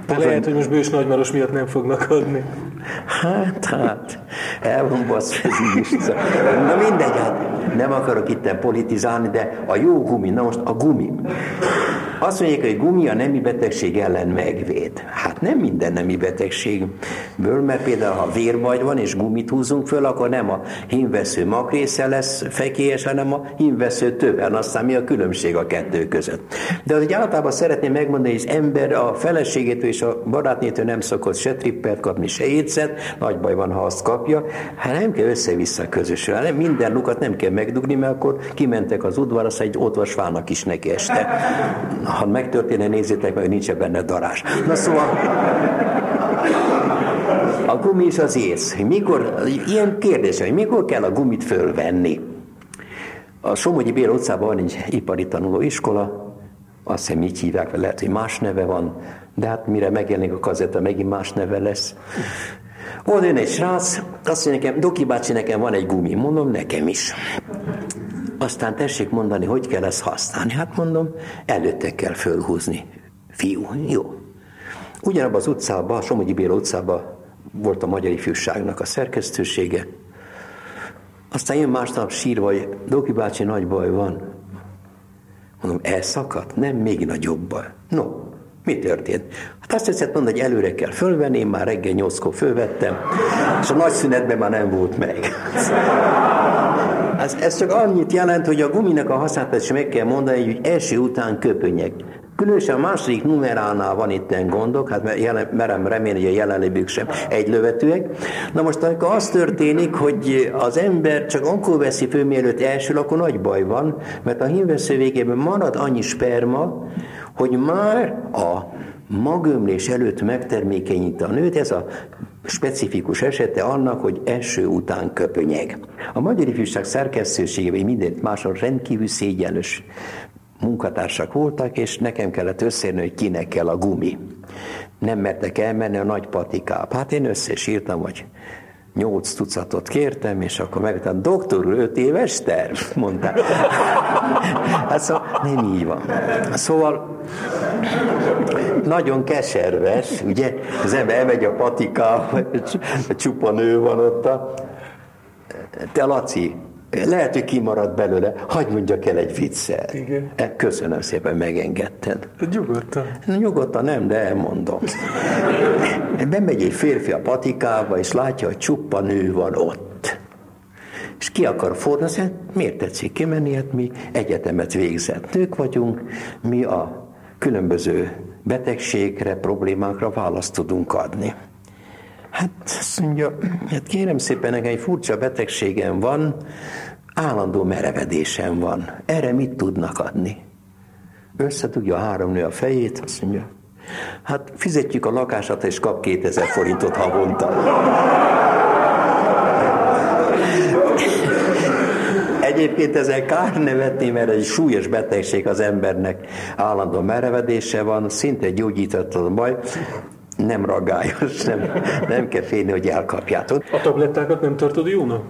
De lehet, hogy most Bős Nagymaros miatt nem fognak adni. Hát, hát, el van baszva. Na mindegy, hát nem akarok itt politizálni, de a jó gumi, na most a gumi. Azt mondják, hogy gumi a nemi betegség ellen megvéd. Hát nem minden nemi betegségből, mert például ha vérbaj van és gumit húzunk föl, akkor nem a hímvesző makrésze lesz fekélyes, hanem a hímvesző többen. Aztán mi a különbség a kettő között. De az általában szeretném megmondani, hogy az ember a feleségétől és a barátnétől nem szokott se trippert kapni, se étszet, nagy baj van, ha azt kapja. Hát nem kell össze-vissza közösül. Nem minden lukat nem kell megdugni, mert akkor kimentek az udvar, az egy odvasvának is neki este. Ha megtörténne, nézzétek meg, hogy nincs benne darás. Na szóval, a gumi és az ész. Mikor, ilyen kérdés, hogy mikor kell a gumit fölvenni? A Somogyi Bél utcában van egy ipari tanulóiskola, azt hiszem így hívják, lehet, hogy más neve van, de hát mire megjelenik a kazetta, megint más neve lesz. Volt jön egy srác, azt mondja nekem, Doki bácsi, nekem van egy gumi. Mondom, nekem is. Aztán tessék mondani, hogy kell ezt használni. Hát mondom, előtte kell fölhúzni. Fiú, jó. Ugyanabban az utcában, a Somogyi Béla utcában volt a Magyar Ifjúságnak a szerkesztősége. Aztán jön másnap sírva, hogy Doki bácsi nagy baj van. Mondom, elszakadt? Nem, még nagyobb baj. No, mi történt? Hát azt tetszett mondani, hogy előre kell fölvenni, én már reggel nyolckor fölvettem, és a nagy szünetben már nem volt meg. Ez, ez csak annyit jelent, hogy a guminak a használatát is meg kell mondani, hogy első után köpönyek. Különösen a második numeránál van itt gondok, hát jelen, merem remélni, hogy a jelenlévők sem egylövetőek. Na most, amikor az történik, hogy az ember csak akkor veszi föl, mielőtt elsül, akkor nagy baj van, mert a hímvesző végében marad annyi sperma, hogy már a magömlés előtt megtermékenyít a nőt, ez a specifikus esete annak, hogy eső után köpönyeg. A Magyar Ifjúság szerkesztőségében mindent máson rendkívül szégyenlős munkatársak voltak, és nekem kellett összérni, hogy kinek kell a gumi. Nem mertek elmenni a nagy patikába. Hát én összesírtam, hogy nyolc tucatot kértem, és akkor megmondtam, doktor úr, öt éves terv? Mondta. Hát szóval nem így van. Szóval nagyon keserves, ugye? Az ember elmegy a patikába, csupa nő van ott. A... Te Laci, lehet, hogy kimarad belőle. Hagy mondjak el egy viccet. Igen. E, köszönöm szépen, megengedted. Nyugodtan. Nyugodtan nem, de elmondom. Bemegy egy férfi a patikába, és látja, hogy csupa nő van ott. És ki akar fordulni, azt mondja, miért tetszik kimenni? Hát mi egyetemet végzett nők vagyunk, mi a különböző betegségre, problémákra választ tudunk adni. Hát azt mondja, hát kérem szépen, nekem egy furcsa betegségem van, állandó merevedésem van. Erre mit tudnak adni? Összetudja három nő a fejét, azt mondja, hát fizetjük a lakását, és kap 2000 forintot havonta. Egyébként ezzel kár nevetni, mert egy súlyos betegség az embernek állandó merevedése van, szinte gyógyított a baj nem ragályos, nem, nem kell félni, hogy elkapjátok. A tablettákat nem tartod jónak?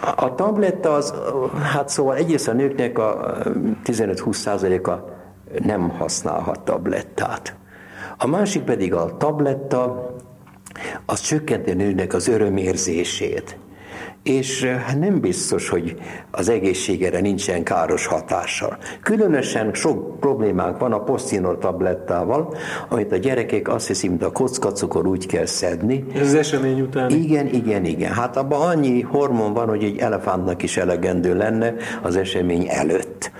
A, a tabletta az, hát szóval egyrészt a nőknek a 15-20%-a nem használhat tablettát. A másik pedig a tabletta, az csökkenti a nőnek az örömérzését és hát nem biztos, hogy az egészségére nincsen káros hatással. Különösen sok problémánk van a posztinol tablettával, amit a gyerekek azt hiszik, mint a kockacukor úgy kell szedni. Ez az esemény után. Igen, igen, igen. Hát abban annyi hormon van, hogy egy elefántnak is elegendő lenne az esemény előtt.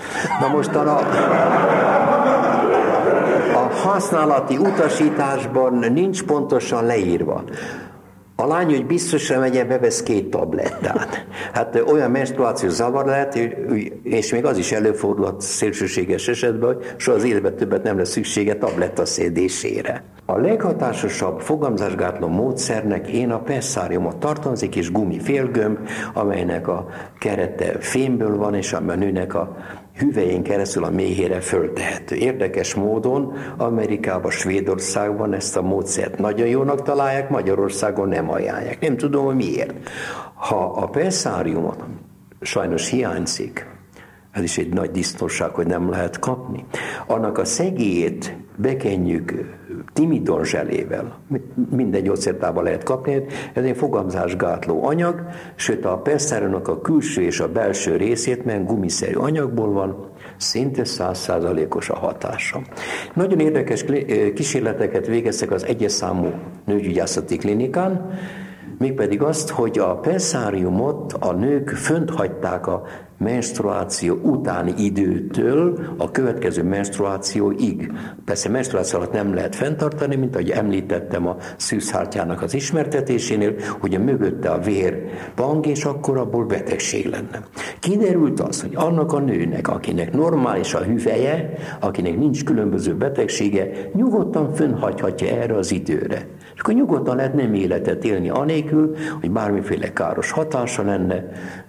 Na most a használati utasításban nincs pontosan leírva, a lány, hogy biztosan megye, bevesz két tablettát. Hát olyan menstruációs zavar lehet, és még az is előfordulhat szélsőséges esetben, hogy soha az életben többet nem lesz szüksége tabletta szédésére. A leghatásosabb fogamzásgátló módszernek én a pesszáriumot tartozik, és gumifélgömb, amelynek a kerete fémből van, és a nőnek a hüvelyén keresztül a méhére föltehető. Érdekes módon Amerikában, Svédországban ezt a módszert nagyon jónak találják, Magyarországon nem ajánlják. Nem tudom, hogy miért. Ha a perszáriumot sajnos hiányzik, ez is egy nagy disznóság, hogy nem lehet kapni. Annak a szegélyét bekenjük timidon zselével, minden gyógyszertában lehet kapni, ez egy fogamzásgátló anyag, sőt a perszárónak a külső és a belső részét, mert gumiszerű anyagból van, szinte százszázalékos a hatása. Nagyon érdekes kísérleteket végeztek az egyes számú nőgyügyászati klinikán, mégpedig azt, hogy a penszáriumot a nők fönt hagyták a menstruáció utáni időtől a következő menstruációig. Persze menstruáció alatt nem lehet fenntartani, mint ahogy említettem a szűzhártyának az ismertetésénél, hogy a mögötte a vér pang, és akkor abból betegség lenne. Kiderült az, hogy annak a nőnek, akinek normális a hüveje, akinek nincs különböző betegsége, nyugodtan fönnhagyhatja erre az időre. És akkor nyugodtan lehet nem életet élni anélkül, hogy bármiféle káros hatása lenne,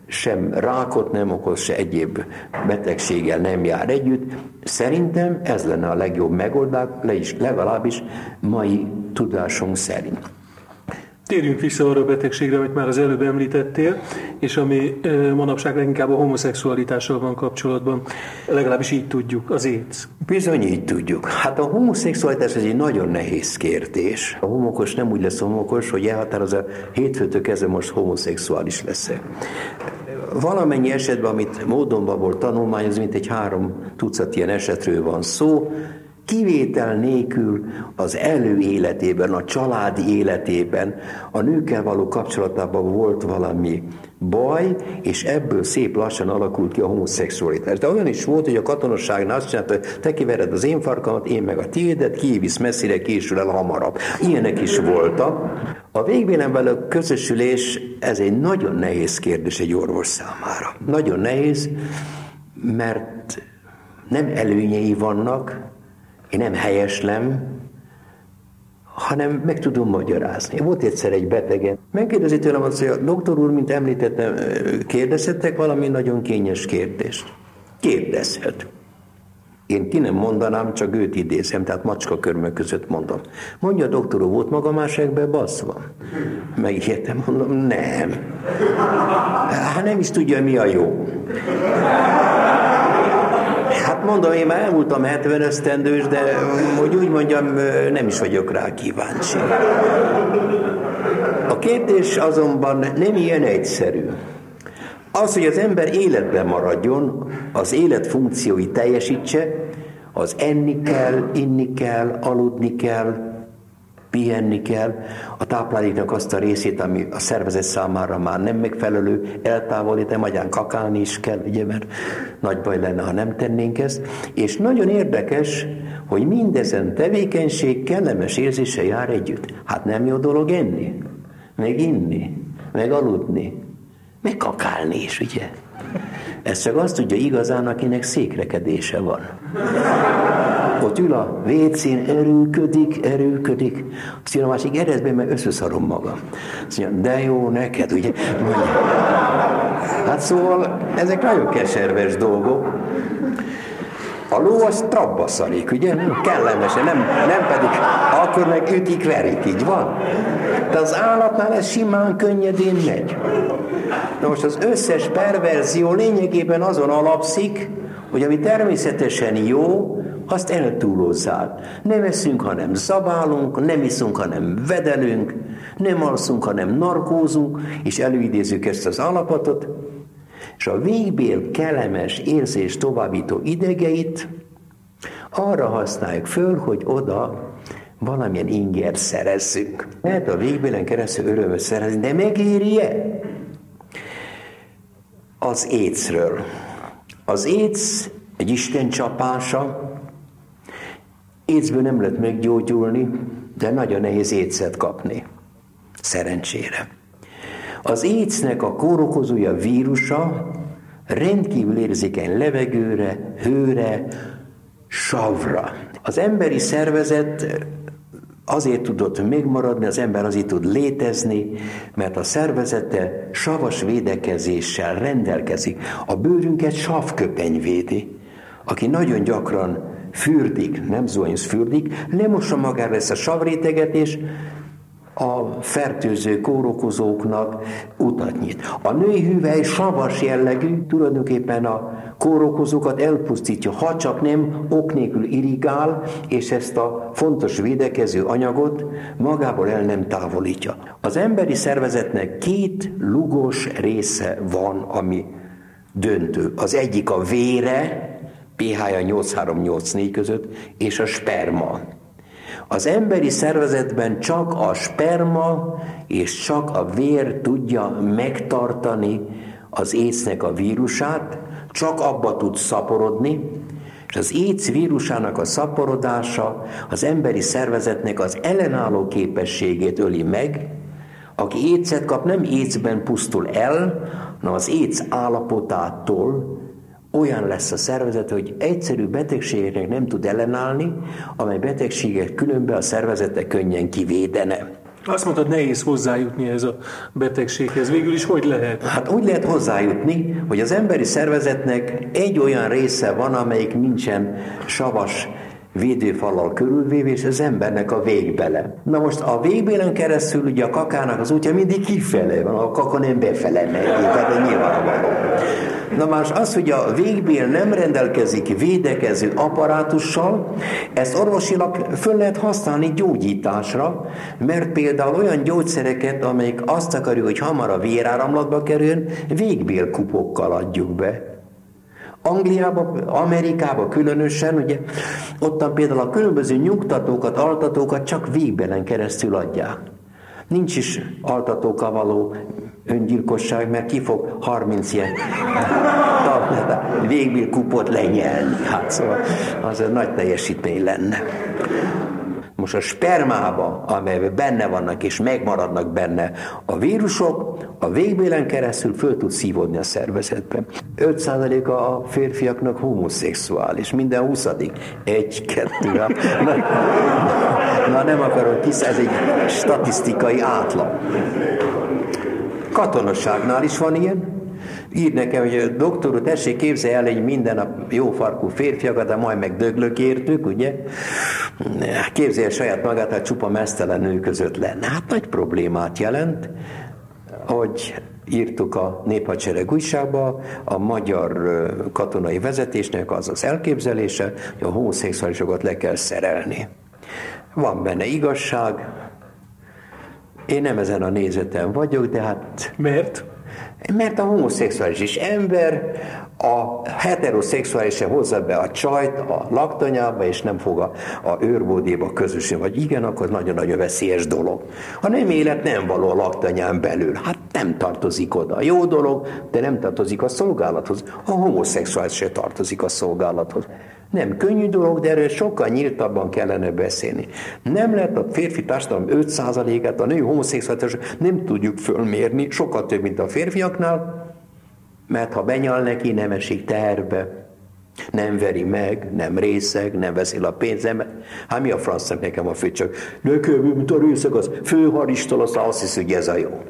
sem rákot nem okoz, se egyéb betegséggel nem jár együtt. Szerintem ez lenne a legjobb megoldás, le is, legalábbis mai tudásunk szerint. Térjünk vissza arra a betegségre, amit már az előbb említettél, és ami manapság leginkább a homoszexualitással van kapcsolatban. Legalábbis így tudjuk, az AIDS. Bizony így tudjuk. Hát a homoszexualitás ez egy nagyon nehéz kérdés. A homokos nem úgy lesz homokos, hogy elhatározza hétfőtől kezdve most homoszexuális lesz. Valamennyi esetben, amit módonban volt tanulmányozni, mint egy három tucat ilyen esetről van szó, kivétel nélkül az előéletében, a családi életében, a nőkkel való kapcsolatában volt valami baj, és ebből szép lassan alakult ki a homoszexualitás. De olyan is volt, hogy a katonaságnál azt csinálta, hogy te kivered az én farkamat, én meg a tiédet, kivisz messzire, késül el hamarabb. Ilyenek is voltak. A végvélemben közösülés, ez egy nagyon nehéz kérdés egy orvos számára. Nagyon nehéz, mert nem előnyei vannak, én nem helyeslem, hanem meg tudom magyarázni. Volt egyszer egy betegen. Megkérdezi tőlem azt, hogy a doktor úr, mint említettem, kérdezhettek valami nagyon kényes kérdést? Kérdezhet. Én ki nem mondanám, csak őt idézem, tehát macska körmök között mondom. Mondja, a doktor úr, volt maga másekbe baszva? Megijedtem, mondom, nem. Hát nem is tudja, mi a jó. Hát mondom, én már elmúltam 70 esztendős, de hogy úgy mondjam, nem is vagyok rá kíváncsi. A kérdés azonban nem ilyen egyszerű. Az, hogy az ember életben maradjon, az élet funkciói teljesítse, az enni kell, inni kell, aludni kell, pihenni kell, a tápláléknak azt a részét, ami a szervezet számára már nem megfelelő, eltávolítani, magyán kakálni is kell, ugye, mert nagy baj lenne, ha nem tennénk ezt. És nagyon érdekes, hogy mindezen tevékenység kellemes érzése jár együtt. Hát nem jó dolog enni, meg inni, meg aludni, meg kakálni is, ugye? Ez csak azt tudja igazán, akinek székrekedése van. Ott ül a vécén, erőködik, erőködik. Azt jön a másik eredmény, mert összeszarom magam. Azt mondja, de jó neked, ugye? Mondja. Hát szóval ezek nagyon keserves dolgok. A ló az trabba szarik, ugye? Kellemesen, nem, nem pedig akkor meg ütik, verik, így van. De az állatnál ez simán, könnyedén megy. Na most az összes perverzió lényegében azon alapszik, hogy ami természetesen jó, azt eltúlozzál. Nem eszünk, hanem zabálunk, nem iszunk, hanem vedelünk, nem alszunk, hanem narkózunk, és előidézzük ezt az állapotot, és a végbél kellemes érzés továbbító idegeit arra használjuk föl, hogy oda valamilyen inger szerezzünk. Lehet a végbélen keresztül örömöt szerezni, de megéri-e? Az écről. Az éc egy Isten csapása, écből nem lehet meggyógyulni, de nagyon nehéz écet kapni. Szerencsére. Az écnek a kórokozója vírusa rendkívül érzékeny levegőre, hőre, savra. Az emberi szervezet azért tudott megmaradni, az ember azért tud létezni, mert a szervezete savas védekezéssel rendelkezik. A bőrünket savköpeny védi. Aki nagyon gyakran fürdik, nem zuhanyos fürdik, lemossa magára ezt a savréteget, és a fertőző kórokozóknak utat nyit. A női hüvely savas jellegű, tulajdonképpen a kórokozókat elpusztítja, ha csak nem ok nélkül irigál, és ezt a fontos védekező anyagot magából el nem távolítja. Az emberi szervezetnek két lugos része van, ami döntő. Az egyik a vére, pH-ja 8-3-8-4 között, és a sperma. Az emberi szervezetben csak a sperma és csak a vér tudja megtartani az écnek a vírusát, csak abba tud szaporodni, és az éc vírusának a szaporodása az emberi szervezetnek az ellenálló képességét öli meg, aki écet kap, nem écben pusztul el, hanem az éc állapotától olyan lesz a szervezet, hogy egyszerű betegségeknek nem tud ellenállni, amely betegséget különben a szervezete könnyen kivédene. Azt mondtad, nehéz hozzájutni ez a betegséghez. Végül is hogy lehet? Hát úgy lehet hozzájutni, hogy az emberi szervezetnek egy olyan része van, amelyik nincsen savas védőfalal körülvéve, és az embernek a végbele. Na most a végbélen keresztül ugye a kakának az útja mindig kifele van, a kaka nem befele megy, tehát nyilvánvaló. Na más az, hogy a végbél nem rendelkezik védekező apparátussal, ezt orvosilag föl lehet használni gyógyításra, mert például olyan gyógyszereket, amelyek azt akarjuk, hogy hamar a véráramlatba kerüljön, végbélkupokkal adjuk be. Angliába, Amerikába különösen, ugye, ottan például a különböző nyugtatókat, altatókat csak végbelen keresztül adják. Nincs is altatókkal való öngyilkosság, mert ki fog 30 ilyen kupot lenyelni. Hát szóval az egy nagy teljesítmény lenne. Most a spermába, amelyben benne vannak és megmaradnak benne a vírusok, a végbélen keresztül föl tud szívódni a szervezetbe. 5%-a a férfiaknak homoszexuális, minden 20 Egy, kettő, na, na, na nem akarom kis, ez egy statisztikai átlag. Katonaságnál is van ilyen, ír nekem, hogy doktor úr, tessék képzelj el egy minden nap jó farkú férfiakat, de majd meg döglök értük, ugye? Képzelje saját magát, hát csupa mesztelen nő között lenne. Hát nagy problémát jelent, hogy írtuk a Néphadsereg újságba, a magyar katonai vezetésnek az az elképzelése, hogy a homoszexuálisokat le kell szerelni. Van benne igazság, én nem ezen a nézeten vagyok, de hát... Miért? Mert a homoszexuális is ember, a heteroszexuális se hozza be a csajt a laktanyába, és nem fog a, a őrbódéba közösen, vagy igen, akkor nagyon-nagyon veszélyes dolog. Ha nem élet, nem való a laktanyán belül. Hát nem tartozik oda. Jó dolog, de nem tartozik a szolgálathoz. A homoszexuális se tartozik a szolgálathoz. Nem könnyű dolog, de erről sokkal nyíltabban kellene beszélni. Nem lehet a férfi társadalom 5%-át, a női homoszexuális nem tudjuk fölmérni, sokkal több, mint a férfiaknál, mert ha benyal neki, nem esik terbe, nem veri meg, nem részeg, nem veszi a pénzemet. Hát mi a francnak nekem a fő csak, nekem, mint a részeg, az főharistól, azt hiszi, hogy ez a jó.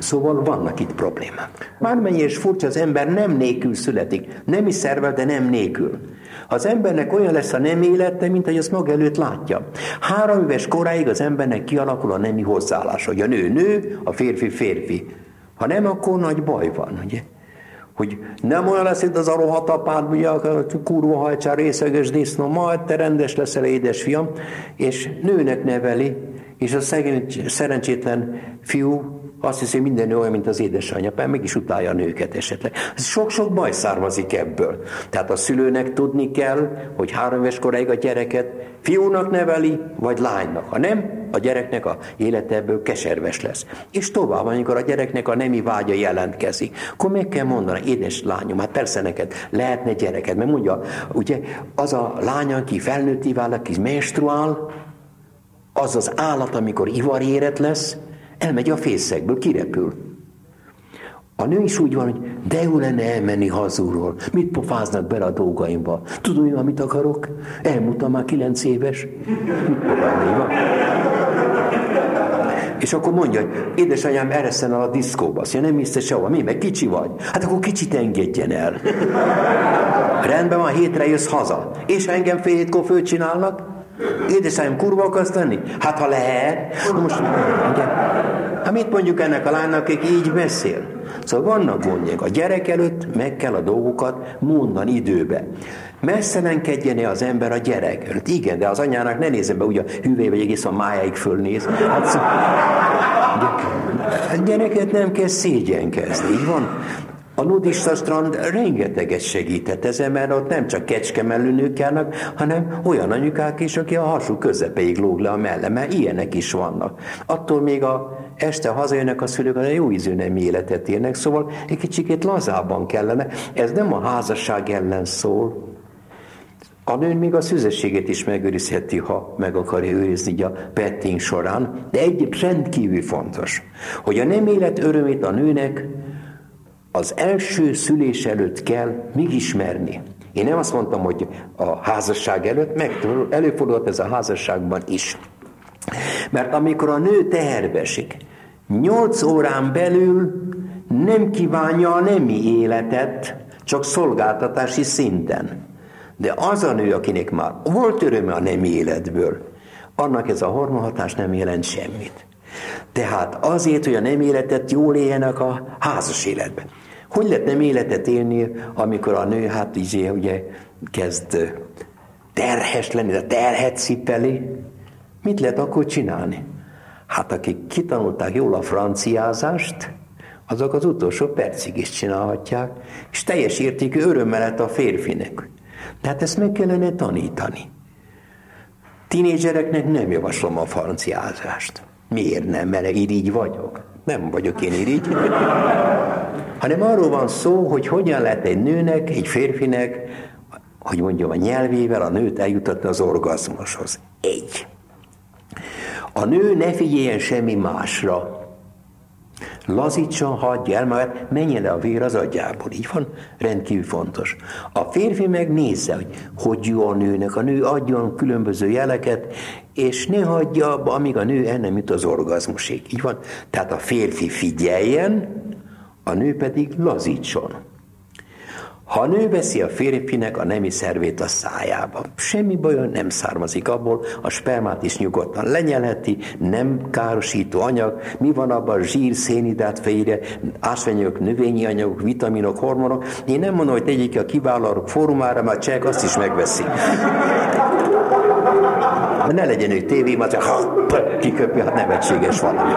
Szóval vannak itt problémák. Mármennyi és furcsa, az ember nem nélkül születik. Nem is szervel, de nem nélkül. Az embernek olyan lesz a nem élete, mint hogy azt maga előtt látja. Három éves koráig az embernek kialakul a nemi hozzáállás, hogy a nő nő, a férfi férfi. Ha nem, akkor nagy baj van, ugye? Hogy nem olyan lesz itt az a rohadt apád, ugye a kurva hajcsár részeges disznó, majd te rendes leszel, édesfiam, és nőnek neveli, és a szegény, szerencsétlen fiú azt hiszi, minden olyan, mint az édesanyja, meg is utálja a nőket esetleg. Sok-sok baj származik ebből. Tehát a szülőnek tudni kell, hogy három éves koráig a gyereket fiúnak neveli, vagy lánynak. Ha nem, a gyereknek a élete ebből keserves lesz. És tovább, amikor a gyereknek a nemi vágya jelentkezik, akkor meg kell mondani, édes lányom, hát persze neked lehetne gyereked, mert mondja, ugye az a lány, aki felnőtti vált, aki menstruál, az az állat, amikor ivarérett lesz, elmegy a fészekből, kirepül. A nő is úgy van, hogy de jó lenne elmenni hazulról. Mit pofáznak bele a dolgaimba? Tudom, én, amit akarok? Elmúltam már kilenc éves. És akkor mondja, hogy édesanyám ereszen el a diszkóba. Azt mondja, nem hisz sehova. Mi, meg kicsi vagy? Hát akkor kicsit engedjen el. Rendben van, hétre jössz haza. És ha engem fél hétkor fölcsinálnak? Édesanyám kurva akarsz lenni? Hát ha lehet. Na most, igen. Hát mit mondjuk ennek a lánynak, aki így beszél? Szóval vannak gondjak. A gyerek előtt meg kell a dolgokat mondani időbe. Messzelenkedjen-e az ember a gyerek? Hát igen, de az anyának ne nézze be úgy a hüvely, vagy egész a májáig fölnéz. Hát, szó... a gyereket nem kell szégyenkezni, így van? A nudista strand rengeteget segített ezen, mert ott nem csak kecskemellő nők járnak, hanem olyan anyukák is, aki a hasú közepeig lóg le a melle, mert ilyenek is vannak. Attól még a este hazajönnek a szülők, a jó ízű nem életet élnek, szóval egy kicsikét lazában kellene. Ez nem a házasság ellen szól, a nőn még a szüzességet is megőrizheti, ha meg akarja őrizni a petting során, de egy rendkívül fontos, hogy a nem élet örömét a nőnek az első szülés előtt kell megismerni. Én nem azt mondtam, hogy a házasság előtt, meg előfordult ez a házasságban is. Mert amikor a nő teherbe esik, nyolc órán belül nem kívánja a nemi életet, csak szolgáltatási szinten. De az a nő, akinek már volt öröme a nemi életből, annak ez a hormonhatás nem jelent semmit. Tehát azért, hogy a nem életet jól éljenek a házas életben. Hogy lehet nem életet élni, amikor a nő hát így ugye kezd terhes lenni, de terhet cipeli? Mit lehet akkor csinálni? Hát akik kitanulták jól a franciázást, azok az utolsó percig is csinálhatják, és teljes értékű örömmel lett a férfinek. Tehát ezt meg kellene tanítani. Tinédzsereknek nem javaslom a franciázást. Miért nem? Mert így vagyok. Nem vagyok én irigy. Hanem arról van szó, hogy hogyan lehet egy nőnek, egy férfinek, hogy mondjam, a nyelvével a nőt eljutatni az orgazmushoz. Egy. A nő ne figyeljen semmi másra. Lazítson, hagyja el magát, menjen le a vér az agyából. Így van? Rendkívül fontos. A férfi meg nézze, hogy hogy jó a nőnek. A nő adjon különböző jeleket, és ne hagyja amíg a nő el nem jut az orgazmusig. Így van? Tehát a férfi figyeljen, a nő pedig lazítson. Ha a nő veszi a férfinek a nemi szervét a szájába, semmi bajon nem származik abból, a spermát is nyugodtan lenyelheti, nem károsító anyag, mi van abban, zsír, szénidát, fejre, ásványok, növényi anyagok, vitaminok, hormonok. Én nem mondom, hogy tegyék a kiválóak fórumára, mert csak azt is megveszi. Ne legyen egy tévé, mert csak kiköpi, hát nevetséges valami.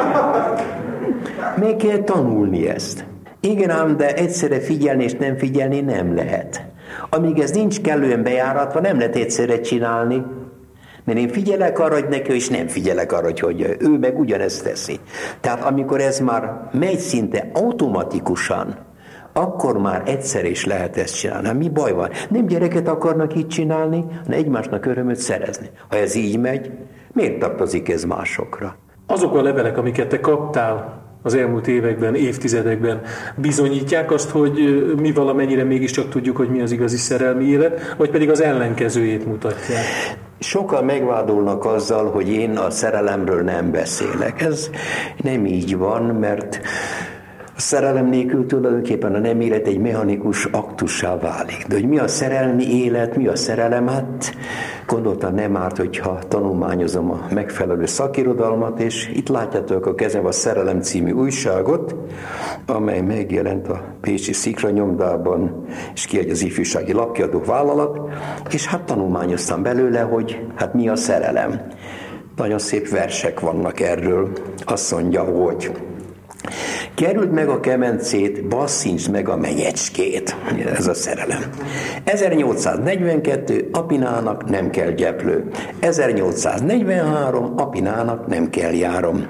Meg kell tanulni ezt. Igen ám, de egyszerre figyelni és nem figyelni nem lehet. Amíg ez nincs kellően bejáratva, nem lehet egyszerre csinálni. Mert én figyelek arra, hogy neki, és nem figyelek arra, hogy ő meg ugyanezt teszi. Tehát amikor ez már megy szinte automatikusan, akkor már egyszer is lehet ezt csinálni. Hát mi baj van? Nem gyereket akarnak így csinálni, hanem egymásnak örömöt szerezni. Ha ez így megy, miért tartozik ez másokra? Azok a levelek, amiket te kaptál az elmúlt években, évtizedekben bizonyítják azt, hogy mi valamennyire mégiscsak tudjuk, hogy mi az igazi szerelmi élet, vagy pedig az ellenkezőjét mutatják. Sokan megvádolnak azzal, hogy én a szerelemről nem beszélek. Ez nem így van, mert a szerelem nélkül tulajdonképpen a nem élet egy mechanikus aktussá válik. De hogy mi a szerelmi élet, mi a szerelem, hát gondoltam nem árt, hogyha tanulmányozom a megfelelő szakirodalmat, és itt látjátok a kezem a Szerelem című újságot, amely megjelent a Pécsi Szikra nyomdában, és kiadja az ifjúsági lapkiadó vállalat, és hát tanulmányoztam belőle, hogy hát mi a szerelem. Nagyon szép versek vannak erről. Azt mondja, hogy Került meg a kemencét, basszincs meg a menyecskét. Ez a szerelem. 1842, Apinának nem kell gyeplő. 1843, Apinának nem kell járom.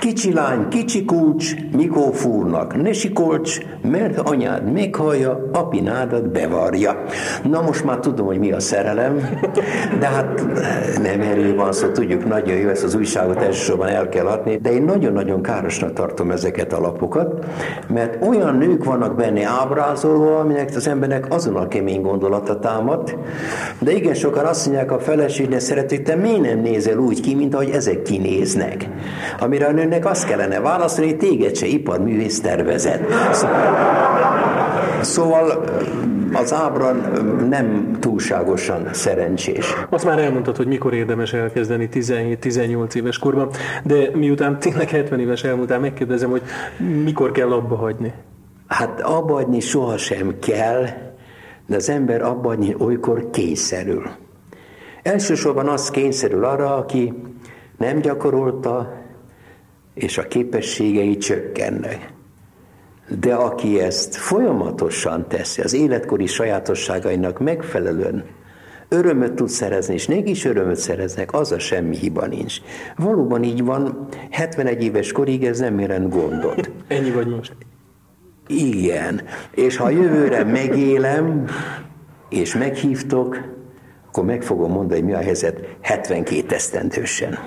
Kicsi lány, kicsi kulcs, mikor fúrnak, ne sikolcs, mert anyád meghallja, apinádat bevarja. Na most már tudom, hogy mi a szerelem, de hát nem erről van szó, tudjuk, nagyon jó, ezt az újságot elsősorban el kell adni, de én nagyon-nagyon károsnak tartom ezeket a lapokat, mert olyan nők vannak benne ábrázolva, aminek az embernek a kemény gondolata támad, de igen sokan azt mondják a feleségnek szeretők, te miért nem nézel úgy ki, mint ahogy ezek kinéznek? Amire a nőnek azt kellene válaszolni, hogy téged se iparművész tervezet. Szóval az ábra nem túlságosan szerencsés. Azt már elmondtad, hogy mikor érdemes elkezdeni 17-18 éves korban, de miután tényleg 70 éves elmúltál, megkérdezem, hogy mikor kell abba hagyni? Hát abba hagyni sohasem kell, de az ember abba hagyni olykor kényszerül. Elsősorban az kényszerül arra, aki nem gyakorolta, és a képességei csökkennek. De aki ezt folyamatosan teszi, az életkori sajátosságainak megfelelően örömöt tud szerezni, és is örömöt szereznek, az a semmi hiba nincs. Valóban így van, 71 éves korig ez nem jelent gondot. Ennyi vagy most. Igen, és ha jövőre megélem, és meghívtok, akkor meg fogom mondani, hogy mi a helyzet 72 esztendősen.